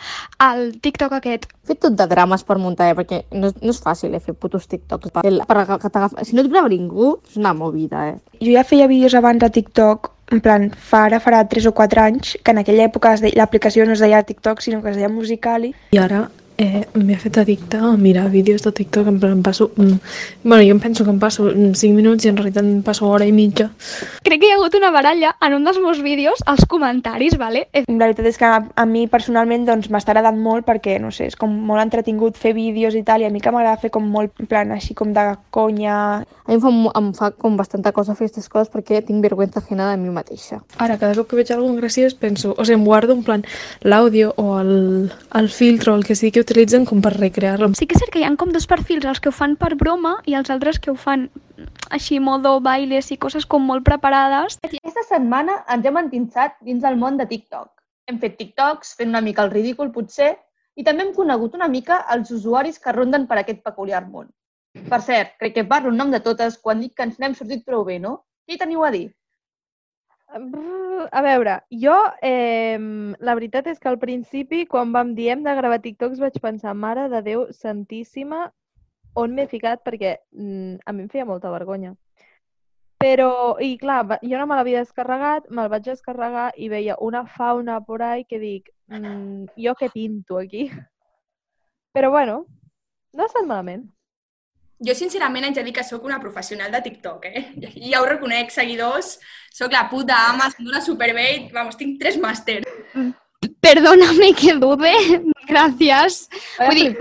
S6: el TikTok aquest.
S13: He fet tot de drames per muntar, eh? perquè no, és- no és fàcil eh, fer putos TikToks. Per, per, que t'agafa- si no et grava ningú, és una movida, eh?
S14: Jo ja feia vídeos abans a TikTok, en plan, fa ara farà 3 o 4 anys, que en aquella època l'aplicació no es deia TikTok, sinó que es deia Musicali.
S12: I ara eh, m'he fet addicte a mirar vídeos de TikTok, en plan, passo... Mm, bueno, jo em penso que em passo 5 minuts i en realitat em passo hora i mitja.
S6: Crec que hi ha hagut una baralla en un dels meus vídeos, als comentaris, vale?
S14: La veritat és que a, a mi personalment doncs, m'està agradant molt perquè, no sé, és com molt entretingut fer vídeos i tal, i a mi que m'agrada fer com molt, en plan, així com de conya...
S13: A mi em fa, em fa com bastanta cosa fer aquestes coses perquè tinc vergüenza ajena de mi mateixa.
S12: Ara, cada cop que veig alguna graciós penso, o sigui, em guardo en plan l'àudio o el, el filtro, el que sigui que utilitzen com per recrear-lo.
S6: Sí que és cert que hi ha com dos perfils, els que ho fan per broma i els altres que ho fan així modo bailes i coses com molt preparades.
S2: Aquesta setmana ens hem endinsat dins el món de TikTok. Hem fet TikToks, fent una mica el ridícul potser, i també hem conegut una mica els usuaris que ronden per aquest peculiar món. Per cert, crec que parlo en nom de totes quan dic que ens n'hem sortit prou bé, no? Què hi teniu a dir?
S5: A veure, jo, eh, la veritat és que al principi, quan vam dir hem de gravar TikToks, vaig pensar, mare de Déu santíssima, on m'he ficat? Perquè mm, a mi em feia molta vergonya. Però, i clar, jo no me l'havia descarregat, me'l vaig descarregar i veia una fauna por ahí que dic, mm, jo què pinto aquí? Però bueno, no ha estat malament.
S4: Jo, sincerament, haig de dir que sóc una professional de TikTok, eh? I ja ho reconec, seguidors, sóc la puta ama, soc una superbé, i, vamos, tinc tres màsters.
S6: Perdóname que dude, gracias. Vull dir,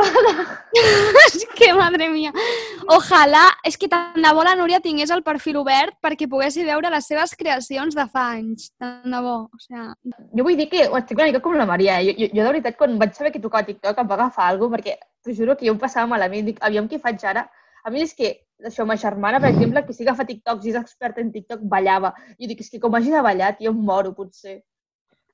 S6: és que, madre mía. Ojalà, és que tant de bo la Núria tingués el perfil obert perquè poguessi veure les seves creacions de fa anys. Tant de bo, o sea...
S2: Jo vull dir que estic una mica com la Maria. eh? Jo, jo, jo de veritat, quan vaig saber que tocava TikTok, em va agafar alguna cosa, perquè t'ho juro que jo em passava malament. Dic, aviam què faig ara? A mi és que, això, ma germana, per exemple, que sí que fa TikToks i és experta en TikTok, ballava. Jo dic, és que com hagi de ballar, jo em moro, potser.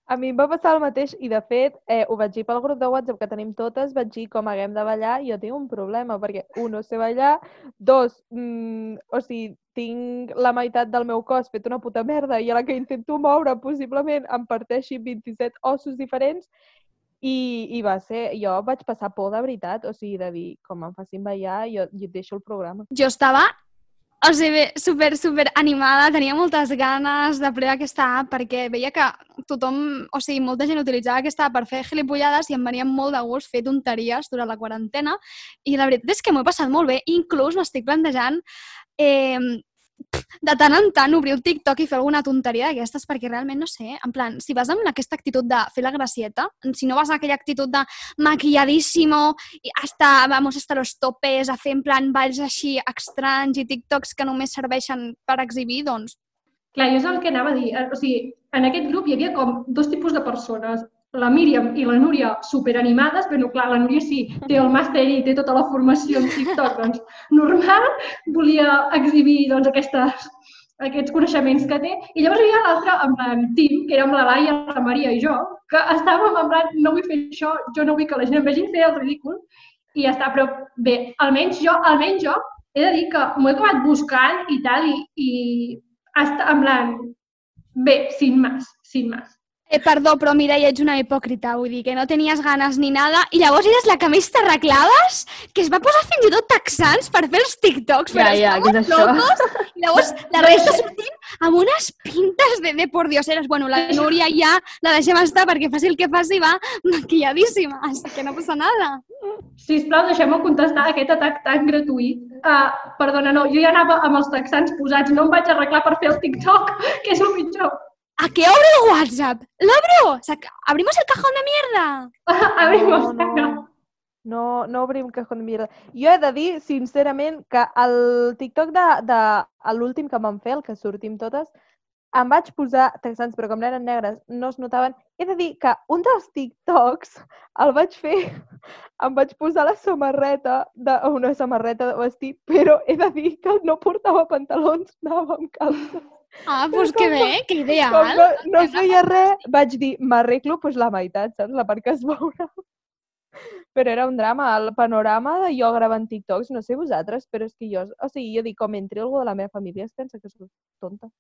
S5: A mi em va passar el mateix i, de fet, eh, ho vaig dir pel grup de WhatsApp que tenim totes, vaig dir com haguem de ballar i jo tinc un problema, perquè, un, no sé ballar, dos, mm, o sigui, tinc la meitat del meu cos fet una puta merda i a la que intento moure possiblement em parteixi 27 ossos diferents i, i va ser, jo vaig passar por de veritat, o sigui, de dir, com em facin ballar, jo, jo deixo el programa.
S6: Jo estava o sigui, super, super animada, tenia moltes ganes de provar aquesta app perquè veia que tothom, o sigui, molta gent utilitzava aquesta app per fer gilipollades i em venia molt de gust fer tonteries durant la quarantena i la veritat és que m'ho he passat molt bé, inclús m'estic plantejant eh, de tant en tant obrir el TikTok i fer alguna tonteria d'aquestes, perquè realment no sé, en plan, si vas amb aquesta actitud de fer la gracieta, si no vas amb aquella actitud de maquilladíssimo, i hasta, vamos, hasta los topes, a fer en plan balls així estranys i TikToks que només serveixen per exhibir, doncs
S3: Clar, jo és el que anava a dir. O sigui, en aquest grup hi havia com dos tipus de persones. La Míriam i la Núria superanimades, però clar, la Núria sí, té el màster i té tota la formació en TikTok, doncs normal, volia exhibir doncs, aquestes, aquests coneixements que té. I llavors hi havia l'altre, en plan, Tim, que era amb la Laia, la Maria i jo, que estàvem en plan, no vull fer això, jo no vull que la gent em vegin fer el ridícul, i ja està. Però bé, almenys jo, almenys jo, he de dir que m'ho he acabat buscant i tal, i, i està, en plan, bé, sin más, sin más.
S6: Eh, perdó, però Mireia, ets una hipòcrita, vull dir que no tenies ganes ni nada, i llavors eres la que més t'arreglaves, que es va posar fins i tot texans per fer els TikToks,
S2: Ja,
S6: però
S2: ja, què és això?
S6: locos, i llavors la resta sortint amb unes pintes de, de por dioseres. Bueno, la Núria ja la deixem estar perquè faci el que faci va maquilladíssima, així que no passa nada.
S3: Sisplau, deixeu-me contestar aquest atac tan gratuït. Uh, perdona, no, jo ja anava amb els texans posats, no em vaig arreglar per fer el TikTok, (laughs) que és el pitjor.
S6: ¿A qué abro el WhatsApp? ¡Lo abro! Saca- ¿Abrimos el cajón de mierda? (laughs)
S3: Abrimos
S5: no, no. No, no obrim cajón de mierda. Jo he de dir, sincerament, que el TikTok de, de l'últim que vam fer, el que sortim totes, em vaig posar texans, però com no eren negres, no es notaven. He de dir que un dels TikToks el vaig fer, (laughs) em vaig posar la samarreta, de, una samarreta de vestir, però he de dir que no portava pantalons, anava amb calces.
S6: Ah, doncs que bé, que ideal.
S5: Com no, no feia res, vaig dir, m'arreglo pues, la meitat, saps? La part que es veurà. Però era un drama, el panorama de jo gravant TikToks, no sé vosaltres, però és que jo, o sigui, jo dic, com entri algú de la meva família es pensa que soc tonta.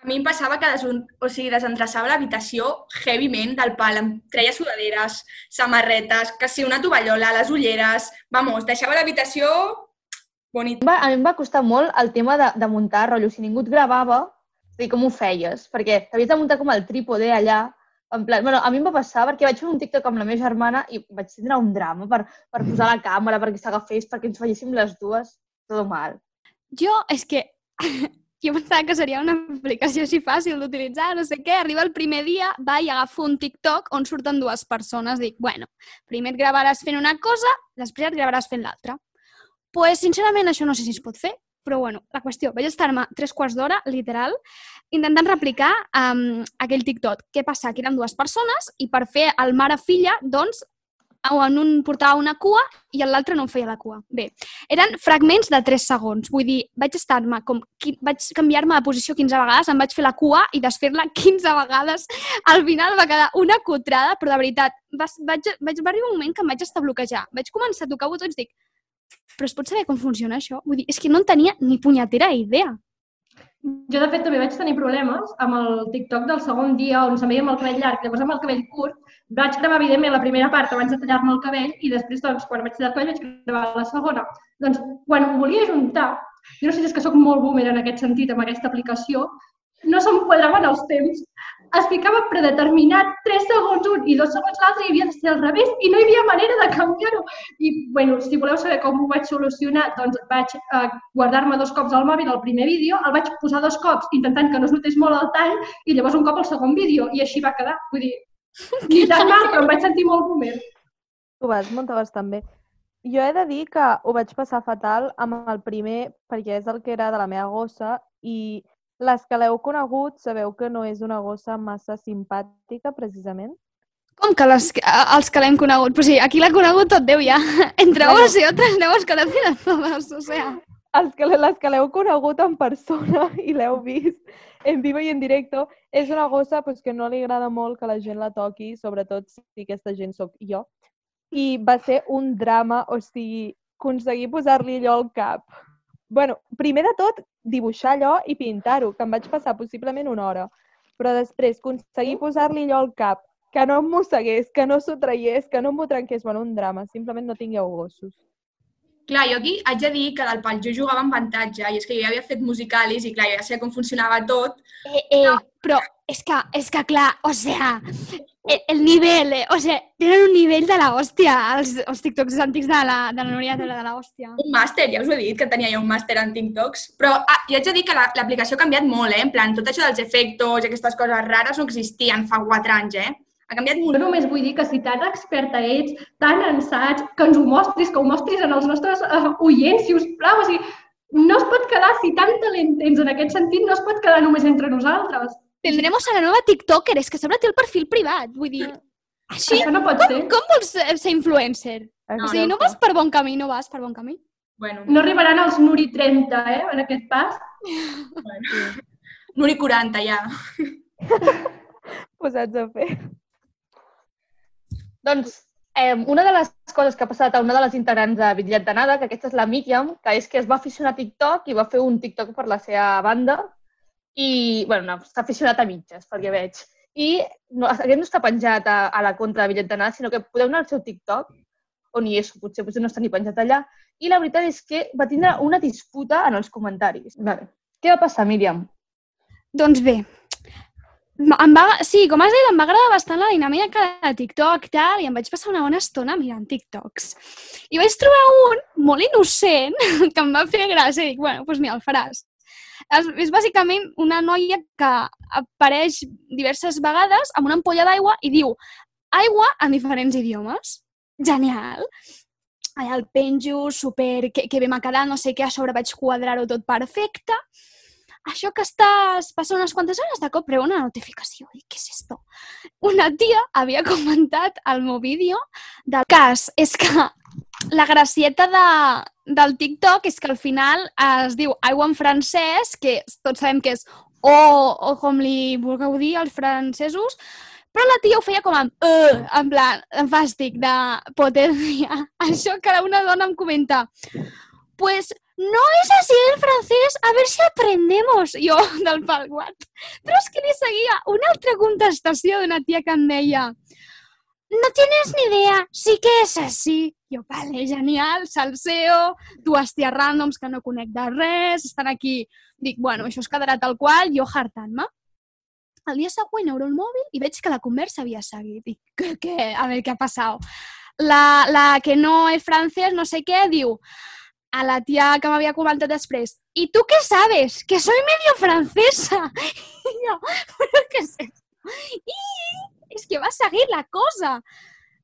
S4: A mi em passava que des, o sigui, desendreçava l'habitació heavyment del pal, em treia sudaderes, samarretes, que si una tovallola, les ulleres... Vamos, deixava l'habitació bonita.
S2: Va, a mi em va costar molt el tema de, de muntar rotllo. Si ningú et gravava, dir, com ho feies? Perquè t'havies de muntar com el trípode allà. En plan, bueno, a mi em va passar perquè vaig fer un TikTok amb la meva germana i vaig tindre un drama per, per posar la càmera, perquè s'agafés, perquè ens veiéssim les dues. Tot mal.
S6: Jo, és que (laughs) jo pensava que seria una aplicació així fàcil d'utilitzar, no sé què. Arriba el primer dia, va i agafo un TikTok on surten dues persones. Dic, bueno, primer et gravaràs fent una cosa, després et gravaràs fent l'altra. Pues, sincerament, això no sé si es pot fer, però bueno, la qüestió, vaig estar-me tres quarts d'hora, literal, intentant replicar um, aquell TikTok. Què passa? Que eren dues persones i per fer el mare-filla, doncs, en un portava una cua i l'altre no feia la cua. Bé, eren fragments de 3 segons. Vull dir, vaig estar-me com... Vaig canviar-me de posició 15 vegades, em vaig fer la cua i desfer-la 15 vegades. Al final va quedar una cotrada, però de veritat, vas, vaig, vaig, va arribar un moment que em vaig estar bloquejar. Vaig començar a tocar botons i dic, però es pot saber com funciona això? Vull dir, és que no en tenia ni punyetera idea.
S3: Jo, de fet, també vaig tenir problemes amb el TikTok del segon dia on se'm veia amb el cabell llarg, llavors amb el cabell curt. Vaig gravar, evidentment, la primera part abans de tallar-me el cabell i després, doncs, quan vaig tallar el cabell, vaig gravar la segona. Doncs, quan ho volia juntar, jo no sé si és que sóc molt boomer en aquest sentit, amb aquesta aplicació, no se'm quadraven els temps. Es ficava predeterminat 3 segons un i 2 segons l'altre i havia de ser al revés i no hi havia manera de canviar-ho. I, bueno, si voleu saber com ho vaig solucionar, doncs vaig eh, guardar-me dos cops al mòbil el primer vídeo, el vaig posar dos cops intentant que no es notés molt el tall i llavors un cop el segon vídeo i així va quedar. Vull dir, (laughs) ni tan mal, però em vaig sentir molt boomer.
S5: Ho vas muntar bastant bé. Jo he de dir que ho vaig passar fatal amb el primer, perquè és el que era de la meva gossa, i les que l'heu conegut sabeu que no és una gossa massa simpàtica, precisament.
S6: Com que les, els que l'hem conegut? Pues sí, aquí l'ha conegut tot Déu ja. (laughs) Entre
S5: Bueno.
S6: vos y otras le hemos conocido todos, o sea...
S5: Els que, les que l'heu conegut en persona (laughs) i l'heu vist en vivo i en directo, és una gossa pues, que no li agrada molt que la gent la toqui, sobretot si aquesta gent sóc jo. I va ser un drama, o sigui, aconseguir posar-li allò al cap. Bueno, primer de tot, dibuixar allò i pintar-ho, que em vaig passar possiblement una hora. Però després, aconseguir posar-li allò al cap, que no em mossegués, que no s'ho traiés, que no m'ho trenqués, bueno, un drama. Simplement no tingueu gossos.
S4: Clar, jo aquí haig de dir que del pal jo jugava amb avantatge i és que jo ja havia fet musicalis i clar, jo ja sabia com funcionava tot.
S6: Eh, eh, però és que, és que clar, o sea, el, el nivell, eh, o sea, tenen un nivell de la hòstia, els, els TikToks antics de la, de la Núria de la hòstia.
S4: Un màster, ja us ho he dit, que tenia jo un màster en TikToks. Però ah, jo haig de dir que la- l'aplicació ha canviat molt, eh? En plan, tot això dels efectos i aquestes coses rares no existien fa quatre anys, eh? Ha canviat molt.
S3: Jo només vull dir que si tan experta ets, tan en saig, que ens ho mostris, que ho mostris en els nostres uh, oients, si us plau. O sigui, no es pot quedar, si tant talent tens en aquest sentit, no es pot quedar només entre nosaltres.
S6: Tendremos a la nueva TikToker, és que a sobre té el perfil privat, vull dir... Així,
S3: Això no pot
S6: com,
S3: ser.
S6: com vols ser ser influencer? o sigui, no vas per bon camí, no vas per bon camí.
S4: Bueno,
S3: No arribaran als Nuri 30, eh, en aquest pas.
S4: Nuri 40, ja. (laughs)
S5: Posats a fer.
S2: Doncs eh, una de les coses que ha passat a una de les integrants de Bitllet d'Anada, que aquesta és la Míriam, que és que es va aficionar a TikTok i va fer un TikTok per la seva banda i, bueno, no, s'ha aficionat a mitges, perquè veig. I no, aquest no està penjat a, a la contra de Bitllet d'Anada, sinó que podeu anar al seu TikTok, on hi és, potser, potser no està ni penjat allà, i la veritat és que va tindre una disputa en els comentaris. Vale. Què va passar, Míriam?
S6: Doncs bé, em va, sí, com has dit, em va agradar bastant la dinàmica de TikTok i tal, i em vaig passar una bona estona mirant TikToks. I vaig trobar un molt innocent (laughs) que em va fer gràcia i dic, bueno, doncs mira, el faràs. És, és bàsicament una noia que apareix diverses vegades amb una ampolla d'aigua i diu aigua en diferents idiomes. Genial! Allà el penjo, super, que, que bé m'ha quedat, no sé què, a sobre vaig quadrar-ho tot perfecte això que estàs passant unes quantes hores, de cop rebo una notificació. Dic, què és esto? Una tia havia comentat al meu vídeo del cas. És que la gracieta de, del TikTok és que al final es diu aigua en francès, que tots sabem que és o, o com li vulgueu dir els francesos, però la tia ho feia com amb, uh, en plan, en fàstic, de potència. (laughs) Això que una dona em comenta, pues no es así el francés, a ver si aprendemos. Jo, del pal, what? Però és que li seguia una altra contestació d'una tia que em deia no tienes ni idea, sí que és així. Jo, vale, genial, salseo, dues ties randoms que no conec de res, estan aquí. Dic, bueno, això es quedarà tal qual, jo hartant-me. El dia següent obro el mòbil i veig que la conversa havia seguit. Dic, què, què? A veure què ha passat. La, la que no és francès, no sé què, diu, a la tia que m'havia comentat després, ¿y tú qué sabes? Que soy medio francesa. I jo, però què és esto? I és que va seguir la cosa.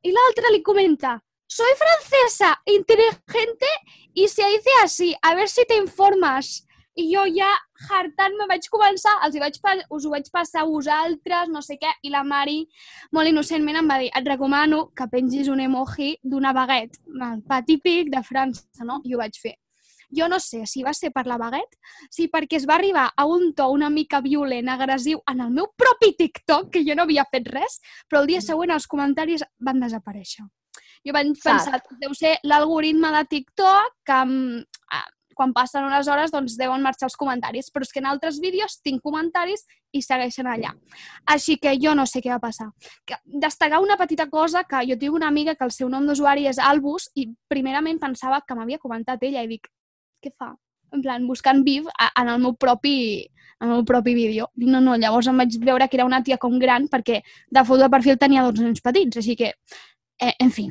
S6: I l'altra li comenta, soy francesa, inteligente y se dice así, a ver si te informas. I jo ja, hartant-me, vaig començar, els hi vaig, us ho vaig passar a vosaltres, no sé què, i la Mari, molt innocentment, em va dir, et recomano que pengis un emoji d'una baguette, el pa típic de França, no? I ho vaig fer. Jo no sé si va ser per la baguette, si perquè es va arribar a un to una mica violent, agressiu, en el meu propi TikTok, que jo no havia fet res, però el dia següent els comentaris van desaparèixer. Jo vaig pensar, deu ser l'algoritme de TikTok que mm, quan passen unes hores doncs deuen marxar els comentaris, però és que en altres vídeos tinc comentaris i segueixen allà. Així que jo no sé què va passar. Destacar una petita cosa, que jo tinc una amiga que el seu nom d'usuari és Albus i primerament pensava que m'havia comentat ella i dic, què fa? en plan, buscant a- en el meu propi en el propi vídeo. No, no, llavors em vaig veure que era una tia com gran perquè de foto de perfil tenia dos nens petits, així que, eh, en fi.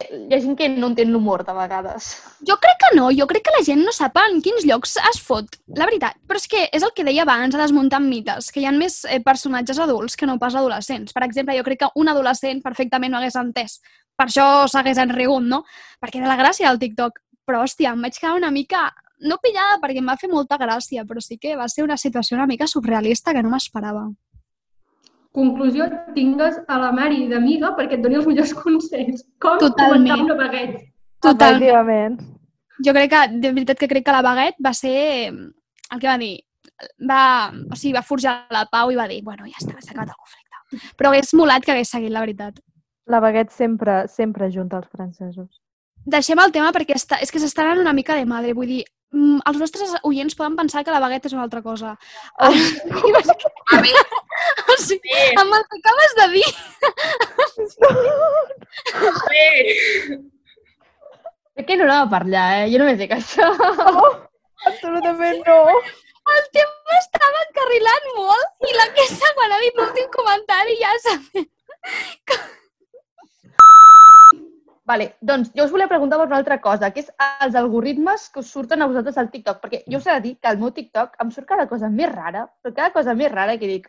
S2: Hi ha gent que no entén l'humor, de vegades.
S6: Jo crec que no, jo crec que la gent no sap en quins llocs es fot, la veritat. Però és que és el que deia abans, a desmuntant mites, que hi ha més eh, personatges adults que no pas adolescents. Per exemple, jo crec que un adolescent perfectament no hagués entès. Per això s'hagués enrigut, no? Perquè era la gràcia del TikTok. Però, hòstia, em vaig quedar una mica... No pillada perquè em va fer molta gràcia, però sí que va ser una situació una mica surrealista que no m'esperava.
S3: Conclusió, tingues a la Mari d'amiga perquè et doni els millors (laughs) consells. Com
S6: Totalment.
S3: aguantar una baguette.
S6: Total.
S5: Efectivament.
S6: Jo crec que, de veritat que crec que la Baguette va ser el que va dir. Va, o sigui, va forjar la pau i va dir, bueno, ja està, s'ha acabat el conflicte. Però hagués molat que hagués seguit, la veritat.
S5: La baguette sempre, sempre junta els francesos.
S6: Deixem el tema perquè està, és que s'està anant una mica de madre. Vull dir, mm, els nostres oients poden pensar que la baguette és una altra cosa. Oh.
S4: A
S6: o sigui, (laughs) amb (laughs) el que acabes de dir...
S2: Crec que no anava per allà, eh? Jo no m'he fet això.
S5: Oh, absolutament no.
S6: El tema estava encarrilant molt i la Quesa, quan ha dit l'últim comentari, ja s'ha fet...
S2: Vale, doncs jo us volia preguntar per una altra cosa, que és els algoritmes que us surten a vosaltres al TikTok, perquè jo us he de dir que al meu TikTok em surt cada cosa més rara, però cada cosa més rara que dic,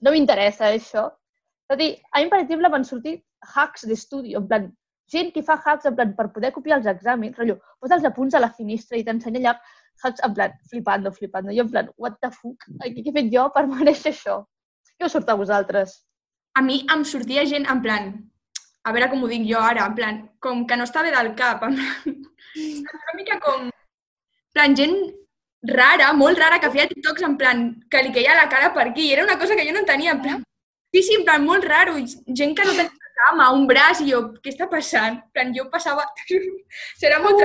S2: no m'interessa això. És a dir, a mi, per exemple, van sortir hacks d'estudi, en plan, gent que fa hacks en plan, per poder copiar els exàmens, rotllo, posa els apunts a la finestra i t'ensenya allà hacks en plan, flipando, flipando. Jo en plan, what the fuck? Què he fet jo per (laughs) mereixer això? Què us surt a vosaltres?
S4: a mi em sortia gent en plan, a veure com ho dic jo ara, en plan, com que no està bé del cap, en plan, una mica com, en plan, gent rara, molt rara, que feia TikToks en plan, que li queia la cara per aquí, i era una cosa que jo no entenia, en plan, sí, sí, en plan, molt raro, i gent que no tenia una cama, un braç, i jo, què està passant? En plan, jo passava... (laughs) Serà molt...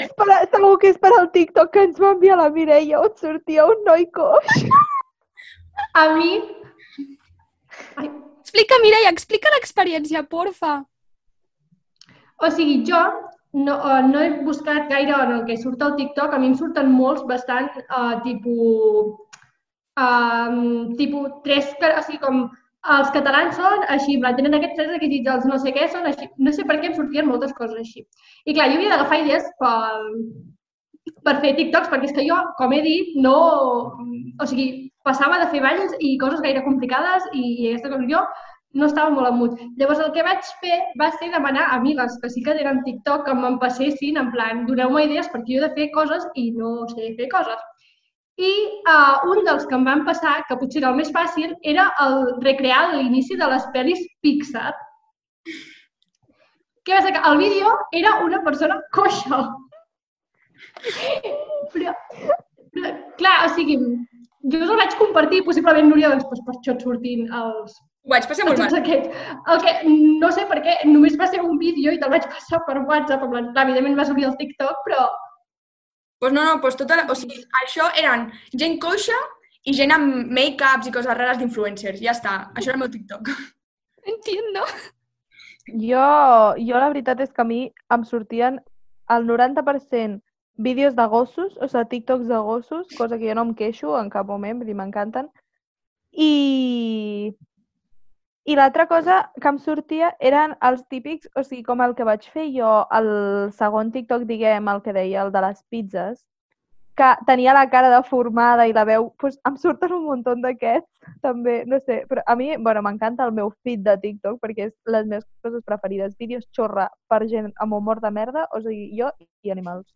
S5: És per, segur que és per al TikTok que ens va enviar la Mireia on sortia un noi coix.
S3: A mi...
S6: Explica, Mireia, explica l'experiència, porfa.
S3: O sigui, jo no, uh, no he buscat gaire en el que surt al TikTok. A mi em surten molts bastant uh, tipus... Um, tipus tres, o sigui, com els catalans són així, plan, tenen aquests tres requisits, els no sé què són així. No sé per què em sortien moltes coses així. I clar, jo havia d'agafar idees per, per fer TikToks, perquè és que jo, com he dit, no... O sigui, passava de fer balls i coses gaire complicades i, i aquesta cosa jo no estava molt amunt. Llavors el que vaig fer va ser demanar a amigues que sí que tenen TikTok que m'empassessin, en plan, doneu-me idees perquè jo he de fer coses i no sé fer coses. I uh, un dels que em van passar, que potser era el més fàcil, era el recrear l'inici de les pel·lis Pixar. Què va? Que el vídeo era una persona coixa. Però, però, clar, o sigui, jo us el vaig compartir, possiblement, Núria, doncs, doncs per això et sortin els...
S4: Ho vaig passar molt mal.
S3: Aquests. El que no sé per què, només va ser un vídeo i te'l vaig passar per WhatsApp, en plan, clar, evidentment va sortir al TikTok, però
S4: Pues no, no, pues tota la... O sigui, això eren gent coixa i gent amb make-ups i coses rares d'influencers. Ja està. Això era el meu TikTok. (laughs)
S6: Entiendo.
S5: Jo, jo la veritat és que a mi em sortien el 90% vídeos de gossos, o sigui, TikToks de gossos, cosa que jo no em queixo en cap moment, vull dir, m'encanten. I, i l'altra cosa que em sortia eren els típics, o sigui, com el que vaig fer jo, el segon TikTok, diguem, el que deia, el de les pizzas, que tenia la cara deformada i la veu, doncs em surten un munt d'aquests, també, no sé, però a mi, bueno, m'encanta el meu feed de TikTok perquè és les meves coses preferides, vídeos xorra per gent amb humor de merda, o sigui, jo i animals.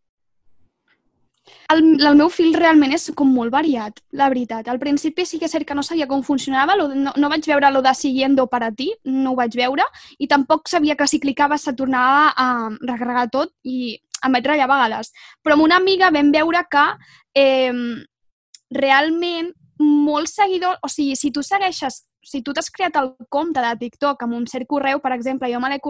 S6: El, el meu fil realment és com molt variat, la veritat. Al principi sí que és cert que no sabia com funcionava, lo, no, no vaig veure lo de siguiendo a ti, no ho vaig veure, i tampoc sabia que si clicaves se tornava a recarregar tot i em vaig ratllar a vegades. Però amb una amiga vam veure que eh, realment molts seguidors, o sigui, si tu segueixes si tu t'has creat el compte de TikTok amb un cert correu, per exemple, jo me l'he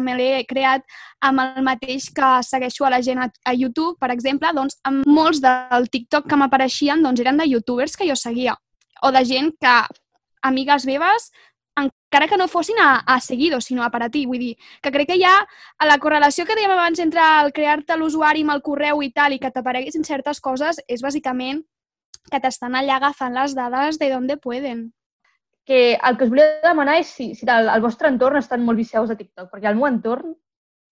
S6: me l'he creat amb el mateix que segueixo a la gent a, a YouTube, per exemple, doncs amb molts del TikTok que m'apareixien doncs eren de youtubers que jo seguia o de gent que, amigues meves, encara que no fossin a, a seguido, sinó a per a ti. Vull dir, que crec que hi ha a la correlació que dèiem abans entre el crear-te l'usuari amb el correu i tal i que t'apareguessin certes coses és bàsicament que t'estan allà agafant les dades de donde pueden.
S2: Que el que us volia demanar és si, si al, al vostre entorn estan molt viciaus a TikTok, perquè al meu entorn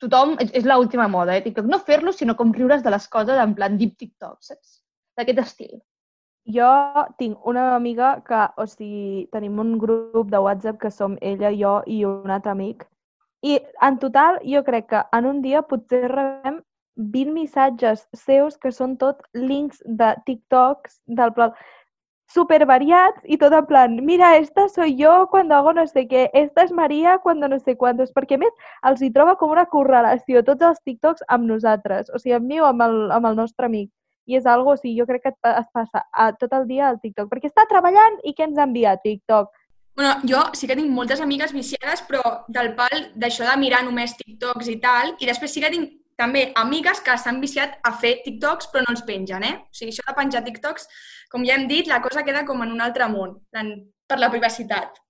S2: tothom és, és l'última moda, eh, TikTok. No fer-lo, sinó com riure's de les coses en plan deep TikTok, saps? D'aquest estil.
S5: Jo tinc una amiga que, o sigui, tenim un grup de WhatsApp que som ella, jo i un altre amic. I en total jo crec que en un dia potser rebem 20 missatges seus que són tot links de TikToks del plan super variats i tot en plan, mira, esta soy yo cuando hago no sé qué, esta es María cuando no sé cuántos, perquè més els hi troba com una correlació tots els TikToks amb nosaltres, o sigui, amb mi o amb el, amb el nostre amic. I és algo, o sigui, jo crec que es passa a, tot el dia al TikTok, perquè està treballant i què ens envia TikTok?
S4: Bueno, jo sí que tinc moltes amigues viciades, però del pal d'això de mirar només TikToks i tal, i després sí que tinc també amigues que s'han viciat a fer TikToks però no els pengen, eh? O sigui, això de penjar TikToks, com ja hem dit, la cosa queda com en un altre món, per la privacitat.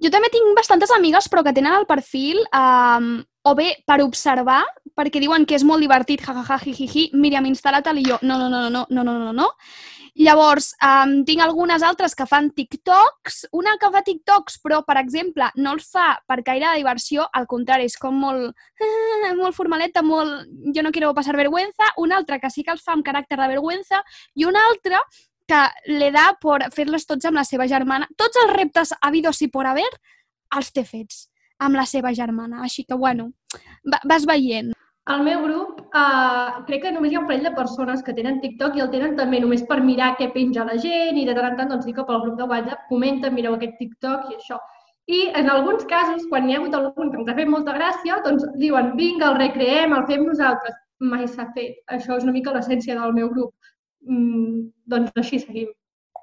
S6: Jo també tinc bastantes amigues, però que tenen el perfil um, o bé per observar, perquè diuen que és molt divertit, jajaja, jijiji, Míriam, instal·la-te'l i jo, no, no, no, no, no, no, no, no. Llavors, um, tinc algunes altres que fan TikToks. Una que fa TikToks, però, per exemple, no els fa per gaire de diversió, al contrari, és com molt, (laughs) molt formaleta, molt jo no quiero passar vergüenza. Una altra que sí que els fa amb caràcter de vergüenza i una altra que le da per fer-les tots amb la seva germana. Tots els reptes habidos i por haver els té fets amb la seva germana. Així que, bueno, vas veient.
S3: Al meu grup uh, crec que només hi ha un parell de persones que tenen TikTok i el tenen també només per mirar què penja la gent i de tant en tant doncs, sí que pel grup de WhatsApp comenten, mireu aquest TikTok i això. I en alguns casos, quan hi ha hagut algun que ens ha fet molta gràcia, doncs diuen vinga, el recreem, el fem nosaltres. Mai s'ha fet. Això és una mica l'essència del meu grup. Mm, doncs així seguim.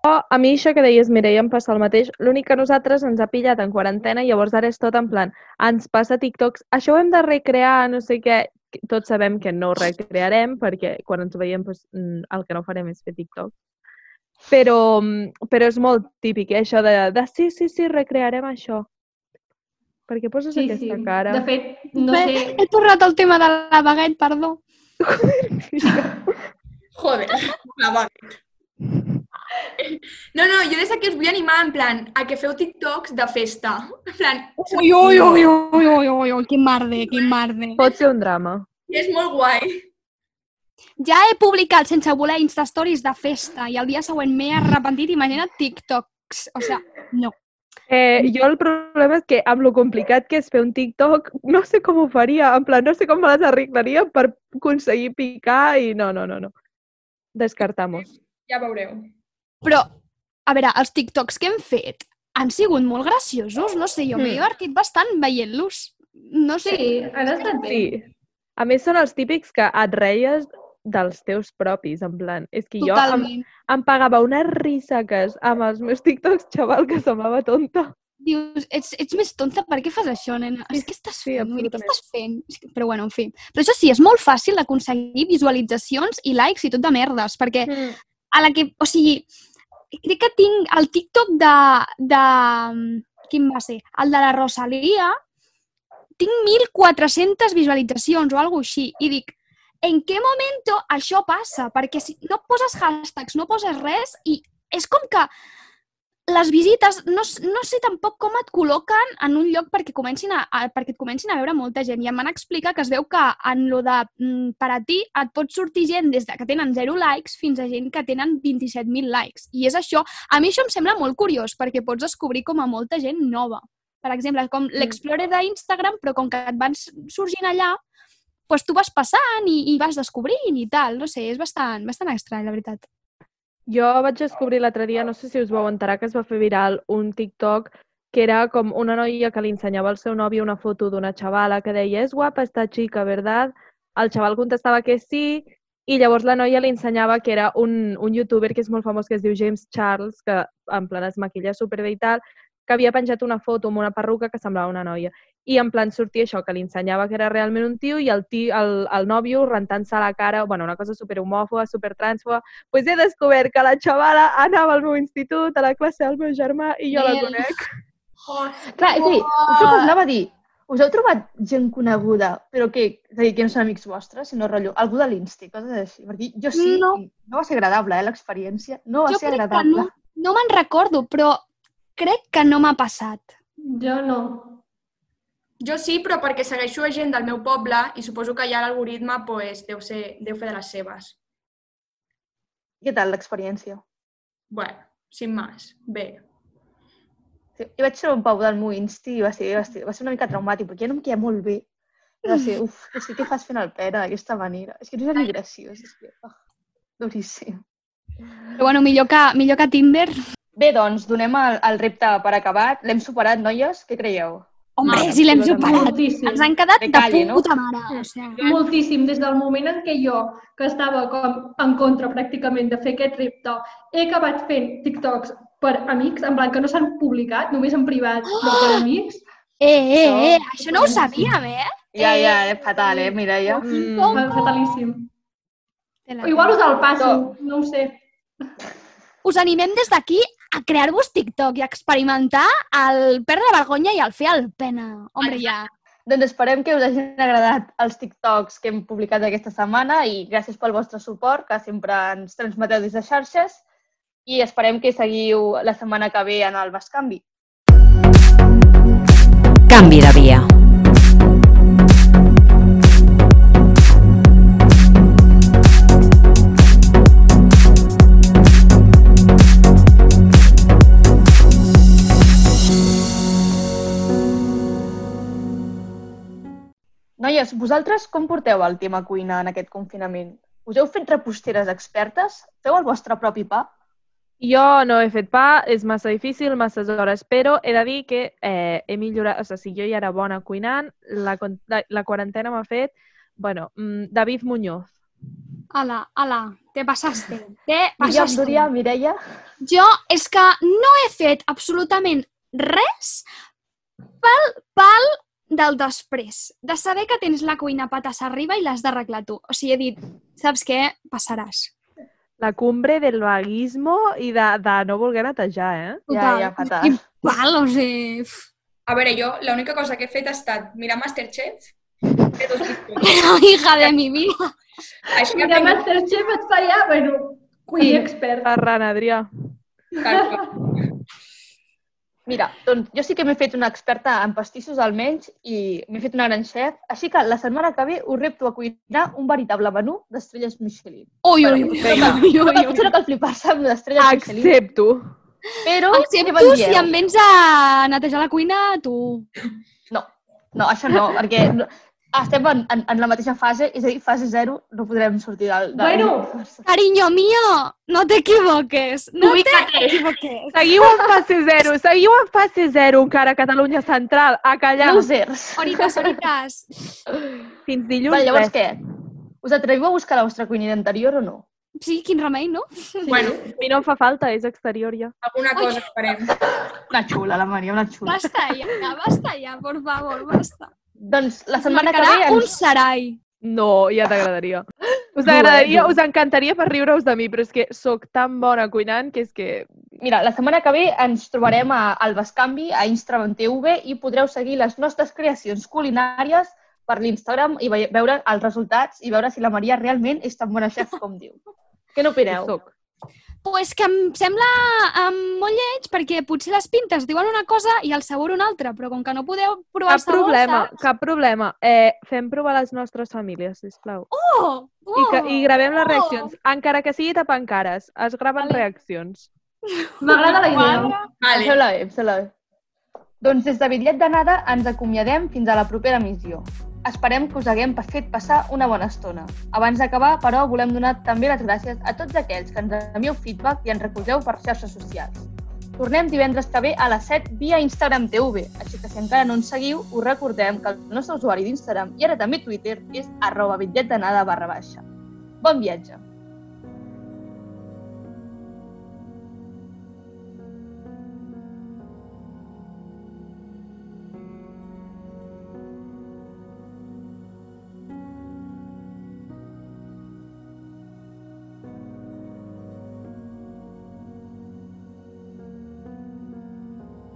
S5: Oh, a mi això que deies, Mireia, em passa el mateix. L'únic que nosaltres ens ha pillat en quarantena i llavors ara és tot en plan, ens passa TikToks, això ho hem de recrear, no sé què, tots sabem que no ho recrearem perquè quan ens veiem doncs, el que no farem és fer TikTok. Però, però és molt típic, eh, això de, de sí, sí, sí, recrearem això. Per què poses
S3: sí,
S5: aquesta
S3: sí.
S5: cara?
S3: De fet, no
S6: Bé,
S3: sé...
S6: He tornat al tema de la baguette, perdó. (laughs)
S4: Joder, la baguette. No, no, jo des d'aquí us vull animar en plan a que feu TikToks de festa. En plan...
S6: Ui, ui, ui, ui, ui, ui, ui, quin marde, quin marde.
S5: Pot ser un drama.
S4: És molt guai.
S6: Ja he publicat sense voler Instastories de festa i el dia següent m'he arrepentit, imagina't TikToks. O sigui, no.
S5: Eh, jo el problema és que amb lo complicat que és fer un TikTok, no sé com ho faria, en plan, no sé com me les arreglaria per aconseguir picar i no, no, no, no. Descartamos.
S4: Ja veureu.
S6: Però, a veure, els TikToks que hem fet han sigut molt graciosos. No sé, jo m'he
S5: Mm.
S6: divertit bastant veient-los. No sé.
S3: Sí, han estat bé.
S5: Sí. A més, són els típics que et reies dels teus propis, en plan. És que jo em,
S6: Totalment.
S5: em pagava unes rissaques amb els meus TikToks, xaval, que semblava tonta.
S6: Dius, ets, ets més tonta, per què fas això, nena? És que estàs
S5: Sí,
S6: fent? Dir, què estàs fent? Però bueno, en fi. Però això sí, és molt fàcil d'aconseguir visualitzacions i likes i tot de merdes, perquè
S5: Mm.
S6: a la que, o sigui, crec que tinc el TikTok de, de... Quin va ser? El de la Rosalia. Tinc 1.400 visualitzacions o alguna així. I dic, en què momento això passa? Perquè si no poses hashtags, no poses res i és com que les visites, no, no sé tampoc com et col·loquen en un lloc perquè, comencin a, a, perquè et comencin a veure molta gent. I em van explicar que es veu que en lo de mm, per a ti et pot sortir gent des de que tenen 0 likes fins a gent que tenen 27.000 likes. I és això. A mi això em sembla molt curiós perquè pots descobrir com a molta gent nova. Per exemple, com l'Explorer d'Instagram, però com que et van sorgint allà, doncs tu vas passant i, i vas descobrint i tal. No sé, és bastant, bastant estrany, la veritat.
S5: Jo vaig descobrir l'altre dia, no sé si us vau enterar, que es va fer viral un TikTok que era com una noia que li ensenyava al seu nòvio una foto d'una xavala que deia és guapa esta chica, ¿verdad? El xaval contestava que sí i llavors la noia li ensenyava que era un, un youtuber que és molt famós que es diu James Charles, que en plan es maquilla superbé i tal, que havia penjat una foto amb una perruca que semblava una noia. I en plan sortia això, que li ensenyava que era realment un tio i el, tio, el, el nòvio rentant-se la cara, bueno, una cosa super homòfoba, super transfoba. pues he descobert que la xavala anava al meu institut, a la classe del meu germà, i jo la
S6: Mel.
S5: conec.
S2: Clar, és a dir, us ho anava a dir, us heu trobat gent coneguda, però que, és a dir, que no són amics vostres, sinó rotllo, algú de l'Insti, coses així. Perquè jo sí,
S6: No.
S2: no va ser agradable, eh, l'experiència. No va
S6: Jo
S2: ser
S6: crec que
S2: agradable.
S6: no, no me'n recordo, però crec que no m'ha passat.
S3: Jo no.
S4: Jo sí, però perquè segueixo a gent del meu poble i suposo que ja l'algoritme pues, deu, ser, deu fer de les seves.
S2: Què tal l'experiència?
S4: Bueno, sin más. Bé.
S2: Sí, jo vaig ser un Pau del meu Insti i va ser, va ser, va ser una mica traumàtic, perquè ja no em queia molt bé. I Va ser, (laughs) uf, que sí que fas fent el pera d'aquesta manera. És que no és ni graciós, és que... Oh, duríssim.
S6: Però bueno, millor que, millor que Tinder.
S2: Bé, doncs, donem el, el repte per acabat. L'hem superat, noies? Què creieu?
S6: Hombre,
S2: Ah,
S6: si l'hem superat.
S3: Moltíssim.
S6: Ens han quedat
S2: De
S6: de,
S2: calle, no?
S6: puta mare. O sigui,
S3: Moltíssim. Des del moment en què jo, que estava com en contra pràcticament de fer aquest repte, he acabat fent TikToks per amics, en plan que no s'han publicat, només en privat, però per amics.
S6: eh, eh, eh,
S2: Això-
S6: no ho sabíem, eh?
S2: Ja, ja, és fatal, eh, Mireia?
S3: Mm. Fatalíssim. O igual us el passo, no ho sé.
S6: Us animem des d'aquí a crear-vos TikTok i a experimentar el perdre la vergonya i el fer el pena. Hombre, ja.
S2: Doncs esperem que us hagin agradat els TikToks que hem publicat aquesta setmana i gràcies pel vostre suport, que sempre ens transmeteu des de xarxes i esperem que seguiu la setmana que ve en el Bascanvi.
S1: Canvi de via.
S2: Noies, vosaltres com porteu el tema cuina en aquest confinament? Us heu fet reposteres expertes? Feu el vostre propi pa?
S5: Jo no he fet pa, és massa difícil, massa hores, però he de dir que eh, he millorat, o sigui, si jo ja era bona cuinant, la, la, la quarantena m'ha fet, bueno, mm, David Muñoz.
S6: Ala, ala, te passaste. Te passaste.
S2: Núria, Mireia?
S6: Jo és que no he fet absolutament res pel pal del després. De saber que tens la cuina patas arriba i l'has d'arreglar tu. O sigui, he dit, saps què? Passaràs.
S5: La cumbre del vaguismo i de, de no voler netejar, eh?
S2: Ja, ja, fatal.
S6: Quin pal, o sigui...
S4: A veure, jo l'única cosa que he fet ha estat mirar Masterchef, fer dos. (laughs)
S6: Però, hija de mi vida.
S4: Així que
S3: Mira,
S4: tinc...
S3: Masterchef et fa ja, bueno, cuiner expert.
S5: Ferran Adrià.
S4: Tal qual.
S2: Mira, doncs jo sí que m'he fet una experta en pastissos almenys i m'he fet una gran chef, així que la setmana que ve us repto a cuinar un veritable menú d'estrelles Michelin.
S6: Ui, ui, ui,
S2: vinga,
S6: ui, ui, ui.
S2: potser no cal flipar-se amb les estrelles Michelin,
S5: Accepto.
S2: però
S6: Accepto si em vens a netejar la cuina, tu.
S2: No, no, això no, perquè no, estem en, en, en la mateixa fase, és a dir, fase zero, no podrem sortir del... del...
S3: Bueno.
S6: Cariño mío, no te equivoques. No te
S4: Ubícate.
S6: equivoques.
S5: Seguiu en fase zero, seguiu en fase zero encara a Catalunya Central, a callar.
S2: Losers.
S6: Horitas, horitas.
S5: Fins dilluns.
S2: Vale, llavors
S5: res.
S2: què? Us atreviu a buscar la vostra cuinera anterior o no?
S6: Sí, quin remei, no?
S4: Bueno,
S5: A mi no em fa falta, és exterior ja.
S4: alguna cosa farem.
S2: Una xula, la Maria, una xula.
S6: Basta ya, basta ya, por favor, basta.
S2: Doncs la setmana que ve
S6: marcarà un
S2: ens...
S6: sarai.
S5: No, ja t'agradaria. Us
S2: eh,
S5: agradaria, us encantaria per riure-us de mi, però és que sóc tan bona cuinant que és que...
S2: Mira, la setmana que ve ens trobarem a, al Bascanvi, a Instagram TV, i podreu seguir les nostres creacions culinàries per l'Instagram i ve- veure els resultats i veure si la Maria realment és tan bona chef com diu. Què n'opineu?
S5: Soc.
S6: Pues que em sembla um, molt lleig perquè potser les pintes diuen una cosa i el sabor una altra, però com que no podeu provar
S5: Cap
S6: sabor,
S5: problema,
S6: saps?
S5: cap problema. Eh, fem provar les nostres famílies, sisplau.
S6: Oh! oh
S5: I, que, I gravem les
S6: oh.
S5: reaccions. Encara que sigui tapant cares, es graven
S6: Vale.
S5: reaccions.
S3: M'agrada la idea.
S6: Quadre.
S2: Em
S4: Vale.
S2: sembla bé, em sembla bé. Doncs des de Bitllet d'anada ens acomiadem fins a la propera missió. Esperem que us haguem fet passar una bona estona. Abans d'acabar, però, volem donar també les gràcies a tots aquells que ens envieu feedback i ens recolzeu per xarxes socials. Tornem divendres que ve a les 7 via Instagram TV, així que si encara no ens seguiu, us recordem que el nostre usuari d'Instagram i ara també Twitter és arroba bitlletdanada barra baixa. Bon viatge!